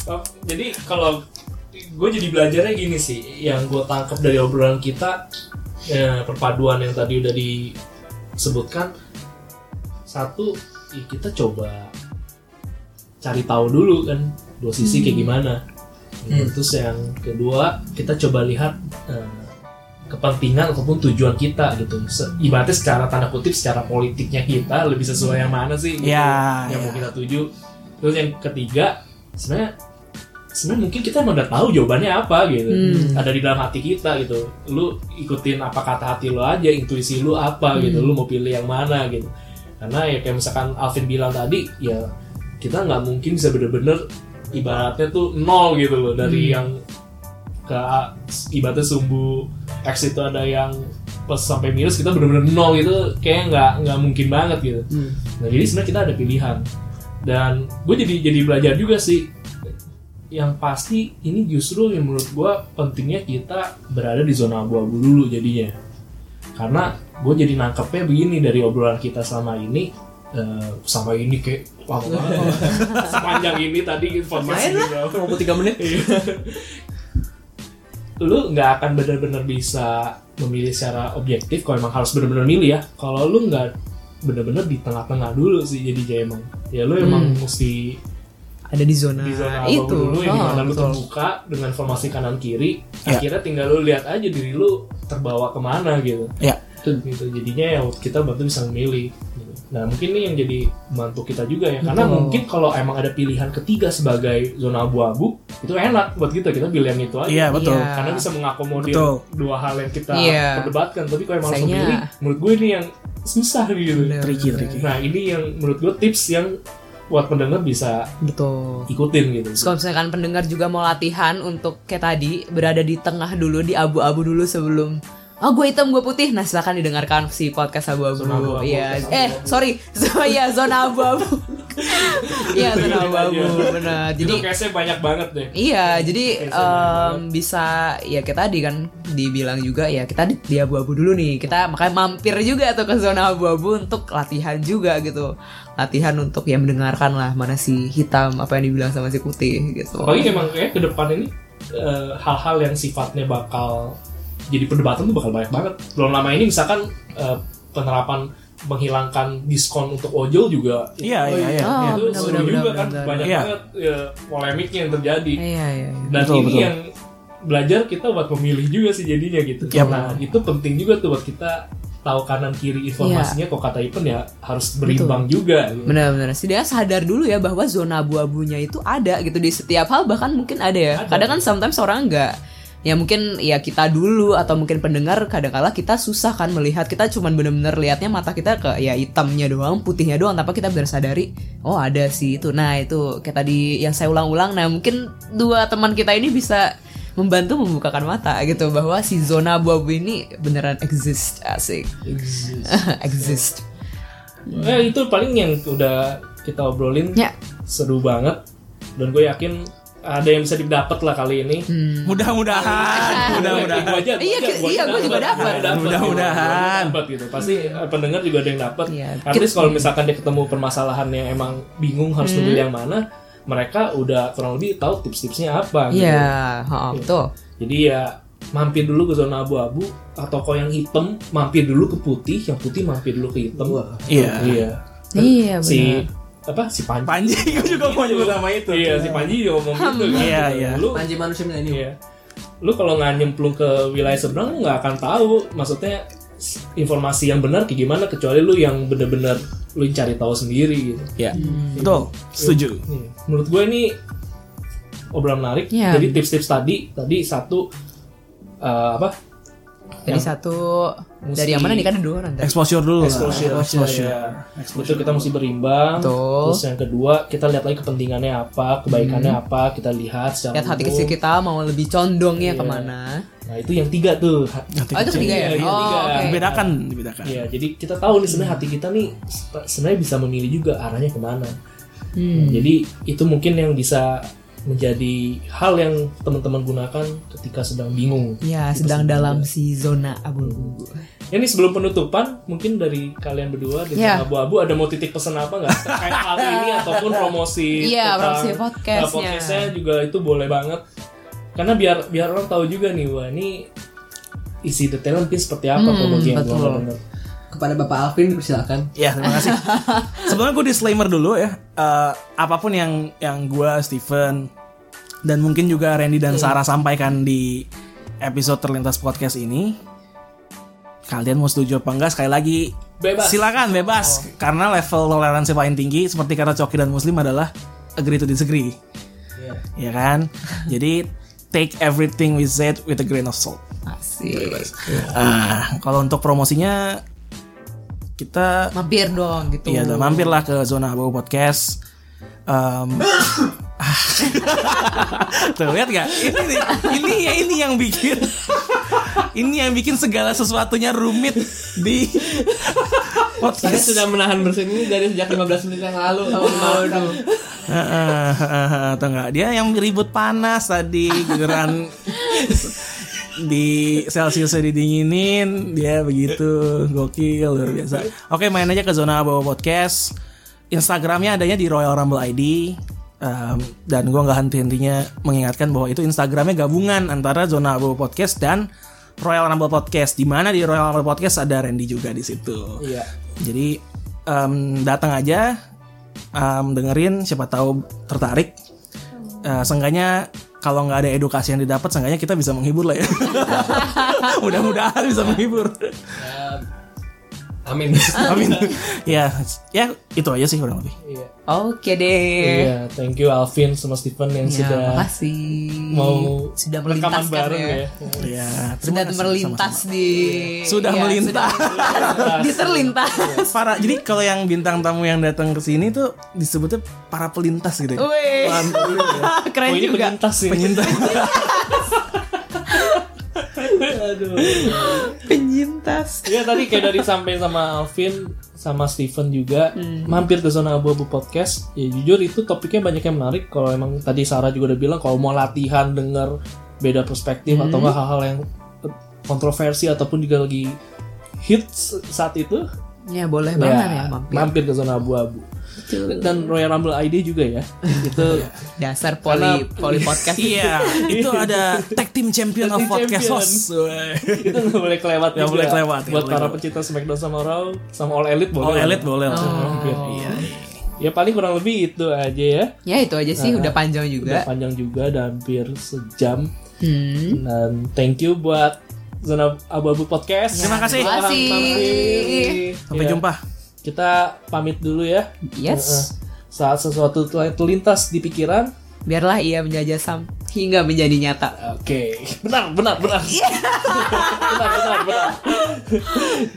Speaker 1: Oh, Jadi kalau gue jadi belajarnya gini sih, yang gue tangkap dari obrolan kita, ya, perpaduan yang tadi udah disebutkan, satu ya kita coba cari tahu dulu kan dua sisi kayak gimana. Terus yang kedua kita coba lihat eh, kepentingan ataupun tujuan kita gitu. Ibaratnya secara tanda kutip secara politiknya kita lebih sesuai yang mana sih? gitu,
Speaker 2: Ya,
Speaker 1: yang
Speaker 2: ya.
Speaker 1: mau kita tuju. Terus yang ketiga sebenarnya sebenarnya mungkin kita emang udah tahu jawabannya apa gitu. Ada di dalam hati kita gitu. Lu ikutin apa kata hati lu aja, intuisi lu apa gitu. Lu mau pilih yang mana gitu. Karena ya kayak misalkan Alvin bilang tadi ya kita nggak mungkin bisa bener-bener ibaratnya tuh nol gitu loh dari yang ke ibaratnya sumbu X itu ada yang plus sampai minus kita bener-bener nol gitu kayak nggak nggak mungkin banget gitu. Nah jadi sebenarnya kita ada pilihan dan gue jadi jadi belajar juga sih yang pasti ini justru yang menurut gue pentingnya kita berada di zona abu-abu dulu jadinya. Karena gue jadi nangkepnya begini dari obrolan kita selama ini eh, sama ini kayak lama [LAUGHS] banget sepanjang ini tadi informasi juga.
Speaker 4: 23 menit. [LAUGHS]
Speaker 1: Iya. lu nggak akan benar-benar bisa memilih secara objektif kalau emang harus benar-benar milih ya. Kalau lu nggak benar-benar di tengah-tengah dulu sih jadi emang. Ya lu emang mesti
Speaker 3: Ada di zona,
Speaker 1: di zona
Speaker 3: itu.
Speaker 1: itu dulu yang
Speaker 3: Oh,
Speaker 1: di mana lu
Speaker 3: betul.
Speaker 1: terbuka dengan informasi kanan kiri
Speaker 2: Ya.
Speaker 1: akhirnya tinggal lu lihat aja diri lu terbawa ke mana gitu
Speaker 2: Ya.
Speaker 1: gitu jadinya ya kita bantu bisa memilih gitu. nah mungkin ini yang jadi bantu kita juga ya karena mungkin kalau emang ada pilihan ketiga sebagai zona abu-abu itu enak buat kita kita pilih yang itu aja
Speaker 2: Iya betul.
Speaker 3: Iya.
Speaker 1: karena bisa mengakomodir
Speaker 2: Betul.
Speaker 1: dua hal yang kita
Speaker 3: Iya.
Speaker 1: perdebatkan tapi kalau emang harus
Speaker 3: Sayangnya-
Speaker 1: memilih menurut gue ini yang susah gitu
Speaker 2: Tricky tricky.
Speaker 1: nah ini yang menurut gue tips yang buat pendengar bisa
Speaker 3: Betul.
Speaker 1: ikutin gitu
Speaker 3: Terus kalau misalkan pendengar juga mau latihan untuk kayak tadi berada di tengah dulu di abu-abu dulu sebelum Oh gue hitam gue putih Nah silahkan didengarkan si podcast abu-abu Iya
Speaker 1: podcast
Speaker 3: Eh sorry So ya zona abu-abu Iya [LAUGHS] zona abu-abu [LAUGHS]
Speaker 1: Iya.
Speaker 3: benar.
Speaker 1: Jadi
Speaker 3: Jadi
Speaker 1: case-nya banyak banget deh.
Speaker 3: Iya, jadi em, bisa ya kita tadi kan dibilang juga ya kita di, di abu-abu dulu nih. Kita makanya mampir juga tuh ke zona abu-abu untuk latihan juga gitu. Latihan untuk ya mendengarkan lah mana si hitam apa yang dibilang sama si putih gitu.
Speaker 1: Apalagi emang kayak ke depan ini eh, hal-hal yang sifatnya bakal jadi perdebatan tuh bakal banyak banget. Belum lama ini misalkan eh, penerapan menghilangkan diskon untuk ojol juga
Speaker 2: Iya, iya, iya.
Speaker 3: Oh,
Speaker 2: iya.
Speaker 1: itu seru
Speaker 3: benar,
Speaker 1: juga
Speaker 3: benar,
Speaker 1: kan
Speaker 3: benar.
Speaker 1: banyak
Speaker 2: Iya.
Speaker 1: banget ya, polemiknya yang terjadi
Speaker 3: Iya, iya, iya.
Speaker 1: dan
Speaker 2: Betul,
Speaker 1: ini
Speaker 2: betul.
Speaker 1: yang belajar kita buat memilih juga sih jadinya gitu
Speaker 2: Yap.
Speaker 1: nah itu penting juga tuh buat kita tahu kanan kiri informasinya kok kata Ipen ya harus berimbang juga gitu.
Speaker 3: Benar-benar. Setidaknya sadar dulu ya bahwa zona abu-abunya itu ada gitu di setiap hal bahkan mungkin ada ya.
Speaker 1: Ada.
Speaker 3: Kadang kan sometimes orang enggak ya mungkin ya kita dulu atau mungkin pendengar kadang-kala kita susah kan melihat. Kita cuman bener-bener lihatnya mata kita ke ya hitamnya doang putihnya doang tanpa kita benar sadari oh ada sih itu. Nah itu kayak tadi yang saya ulang-ulang. Nah mungkin dua teman kita ini bisa membantu membukakan mata gitu bahwa si zona abu-abu ini beneran exist asik. [LAUGHS] Exist.
Speaker 1: Eh, itu paling yang udah kita obrolin.
Speaker 3: Ya.
Speaker 1: Seru banget. Dan gue yakin ada yang bisa didapat lah kali ini
Speaker 2: Mudah-mudahan, mudah-mudahan.
Speaker 1: Itu aja,
Speaker 3: Iya,
Speaker 1: gua aja, gua
Speaker 3: iya, gua juga dapat.
Speaker 1: Gua dapat,
Speaker 2: Mudah-mudahan.
Speaker 1: dapat gitu. Pasti eh, pendengar juga ada yang dapat.
Speaker 3: Iya.
Speaker 1: At least kalau misalkan dia ketemu permasalahan yang emang bingung harus
Speaker 3: Hmm.
Speaker 1: memilih yang mana, mereka udah kurang lebih tahu tips-tipsnya apa gitu.
Speaker 3: Iya, ha, betul.
Speaker 1: Jadi ya mampir dulu ke zona abu-abu atau kok yang hitam mampir dulu ke putih, yang putih mampir dulu ke hitam.
Speaker 2: Iya.
Speaker 1: Iya.
Speaker 3: Iya,
Speaker 1: Si apa si Panji?
Speaker 2: Panji, [LAUGHS] gue juga mau nyebut nama itu.
Speaker 1: Iya, si Panji juga ngomong gitu kan.
Speaker 2: Iya, iya.
Speaker 1: Lu
Speaker 4: Panji manusia milenium.
Speaker 1: Iya. Lu kalau nggak nyemplung ke wilayah seberang lu nggak akan tahu maksudnya informasi yang benar kayak gimana kecuali lu yang bener-bener lu cari tahu sendiri gitu.
Speaker 2: Iya. Betul, setuju.
Speaker 1: Nih, menurut gue ini obrolan menarik.
Speaker 3: Iya.
Speaker 1: Jadi tips-tips tadi tadi satu eh, apa?
Speaker 3: Jadi satu dari yang mana nih kan ada dua nanti.
Speaker 2: Exposure dulu lah.
Speaker 1: Exposure,
Speaker 2: Exposure.
Speaker 1: ya. Itu kita mesti berimbang.
Speaker 3: Betul.
Speaker 1: Terus yang kedua kita lihat lagi kepentingannya apa, kebaikannya apa, kita lihat secara
Speaker 3: Lihat hati kecil kita mau lebih condongnya
Speaker 1: Iya.
Speaker 3: ke mana.
Speaker 1: Nah itu yang tiga tuh.
Speaker 2: Hati
Speaker 3: Oh itu ketiga ya?
Speaker 1: Iya,
Speaker 3: oh,
Speaker 1: tiga.
Speaker 3: oke.
Speaker 2: Dibedakan, dibedakan.
Speaker 1: Iya, jadi kita tahu nih sebenarnya hati kita nih se- sebenarnya bisa memilih juga arahnya ke mana.
Speaker 3: Hmm.
Speaker 1: Jadi itu mungkin yang bisa menjadi hal yang teman-teman gunakan ketika sedang bingung.
Speaker 3: Ya, sedang dalam si zona abu-abu.
Speaker 1: Ini sebelum penutupan, mungkin dari kalian berdua di
Speaker 3: Iya.
Speaker 1: abu-abu ada mau titik pesan apa nggak terkait hal ini [LAUGHS] ataupun promosi
Speaker 3: Iya,
Speaker 1: tentang,
Speaker 3: promosi
Speaker 1: uh,
Speaker 3: podcastnya.
Speaker 1: podcastnya juga itu boleh banget. Karena biar biar orang tahu juga nih, wah ini isi detailnya mungkin seperti apa
Speaker 3: Hmm,
Speaker 1: promosi yang
Speaker 3: betul.
Speaker 1: gua dengar.
Speaker 4: Kepada Bapak Alvin silakan.
Speaker 2: Ya, terima kasih. [LAUGHS] Sebelumnya gue disclaimer dulu ya. Eh, apa pun yang yang gue, Steven, dan mungkin juga Randy dan Sarah sampaikan di episode terlintas podcast ini, kalian mau setuju apa enggak? Sekali lagi,
Speaker 1: Bebas.
Speaker 2: silakan bebas. Karena level toleransi paling tinggi, seperti kata Coki dan Muslim adalah agree to disagree. Ya kan? [LAUGHS] Jadi take everything we said with a grain of salt.
Speaker 3: Asik.
Speaker 2: Ah, kalau untuk promosinya kita
Speaker 3: Mampir dong gitu.
Speaker 2: Iya, mampirlah ke zona abu podcast. Em, ah. Tuh lihat gak? Ini nih, ini ya ini yang bikin ini yang bikin segala sesuatunya rumit di
Speaker 4: Saya
Speaker 2: podcast.
Speaker 4: sudah menahan bersin ini dari sejak 15 menit yang lalu. Aduh.
Speaker 2: Heeh, heeh, Atau enggak? Dia yang ribut panas tadi giliran di Celsiusnya didinginin dia begitu gokil luar biasa. Oke main aja ke zona bawa podcast. Instagramnya adanya di Royal Rumble ID Em, dan gua nggak henti-hentinya mengingatkan bahwa itu Instagramnya gabungan antara zona bawa podcast dan Royal Rumble Podcast. Di mana di Royal Rumble Podcast ada Randy juga di situ.
Speaker 1: Iya.
Speaker 2: jadi em, datang aja, em, dengerin, siapa tahu tertarik. Eh, seenggaknya kalau nggak ada edukasi yang didapat, seenggaknya kita bisa menghibur lah ya. [LAUGHS] Mudah-mudahan bisa menghibur.
Speaker 4: Amin.
Speaker 2: Amin. [LAUGHS] ya, ya itu aja sih kurang lebih.
Speaker 1: Iya.
Speaker 3: Oke deh.
Speaker 1: Iya, thank you Alvin sama Steven yang
Speaker 3: Ya,
Speaker 1: sudah
Speaker 3: makasih.
Speaker 1: mau
Speaker 3: sudah melintas
Speaker 1: bareng
Speaker 3: ya.
Speaker 1: ya.
Speaker 2: Ya,
Speaker 3: Sudah
Speaker 2: kasih
Speaker 3: melintas
Speaker 2: sama-sama.
Speaker 3: di
Speaker 2: Sudah
Speaker 3: ya,
Speaker 2: melintas.
Speaker 3: sudah- di terlintas. [LAUGHS]
Speaker 2: Para, jadi kalau yang bintang tamu yang datang ke sini tuh disebutnya para pelintas gitu. ya.
Speaker 3: Wih. [LAUGHS] Keren
Speaker 1: Oh ini
Speaker 3: juga.
Speaker 1: penyintas sih.
Speaker 2: Penyintas.
Speaker 1: Aduh.
Speaker 3: Penyintas.
Speaker 1: Ya tadi kayak dari sampai sama Alvin sama Steven juga mampir ke zona abu-abu podcast. Ya jujur itu topiknya banyak yang menarik. Kalau emang tadi Sarah juga udah bilang kalau mau latihan denger beda perspektif atau enggak hal-hal yang kontroversi ataupun juga lagi hits saat itu
Speaker 3: Ya boleh banget ya mampir.
Speaker 1: mampir ke zona abu-abu. Dan Royal Rumble ID juga ya. itu [LAUGHS]
Speaker 3: Dasar poli poli podcast. [LAUGHS]
Speaker 2: Iya, itu ada tag team champion of
Speaker 1: Tag team
Speaker 2: podcast
Speaker 1: champion.
Speaker 2: host.
Speaker 1: itu nggak boleh kelewat
Speaker 2: Nggak
Speaker 1: juga.
Speaker 2: boleh kelewat, nggak
Speaker 1: buat para
Speaker 2: kelewat.
Speaker 1: pecinta Smackdown sama Raw sama All Elite boleh
Speaker 2: Oh, elit boleh.
Speaker 1: Mampir.
Speaker 2: Iya.
Speaker 1: ya paling kurang lebih itu aja ya
Speaker 3: Ya itu aja sih udah panjang
Speaker 1: udah
Speaker 3: juga.
Speaker 1: panjang juga dan hampir sejam
Speaker 3: Hmm.
Speaker 1: dan thank you buat zona abu-abu podcast
Speaker 2: Terima kasih.
Speaker 3: Terima kasih.
Speaker 1: Mampir.
Speaker 2: Sampai
Speaker 1: Ya,
Speaker 2: jumpa.
Speaker 1: Kita pamit dulu ya
Speaker 3: Yes.
Speaker 1: Saat sesuatu telah terlintas di pikiran
Speaker 3: Biarlah ia menjajah Sam hingga menjadi nyata.
Speaker 1: Oke, benar, benar, benar, benar, benar, benar.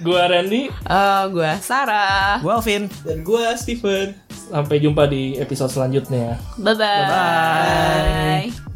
Speaker 1: gua Randy
Speaker 3: Eh, gua Sarah.
Speaker 2: Gua Alvin.
Speaker 1: dan gua Steven. Sampai jumpa di episode selanjutnya.
Speaker 3: Bye bye.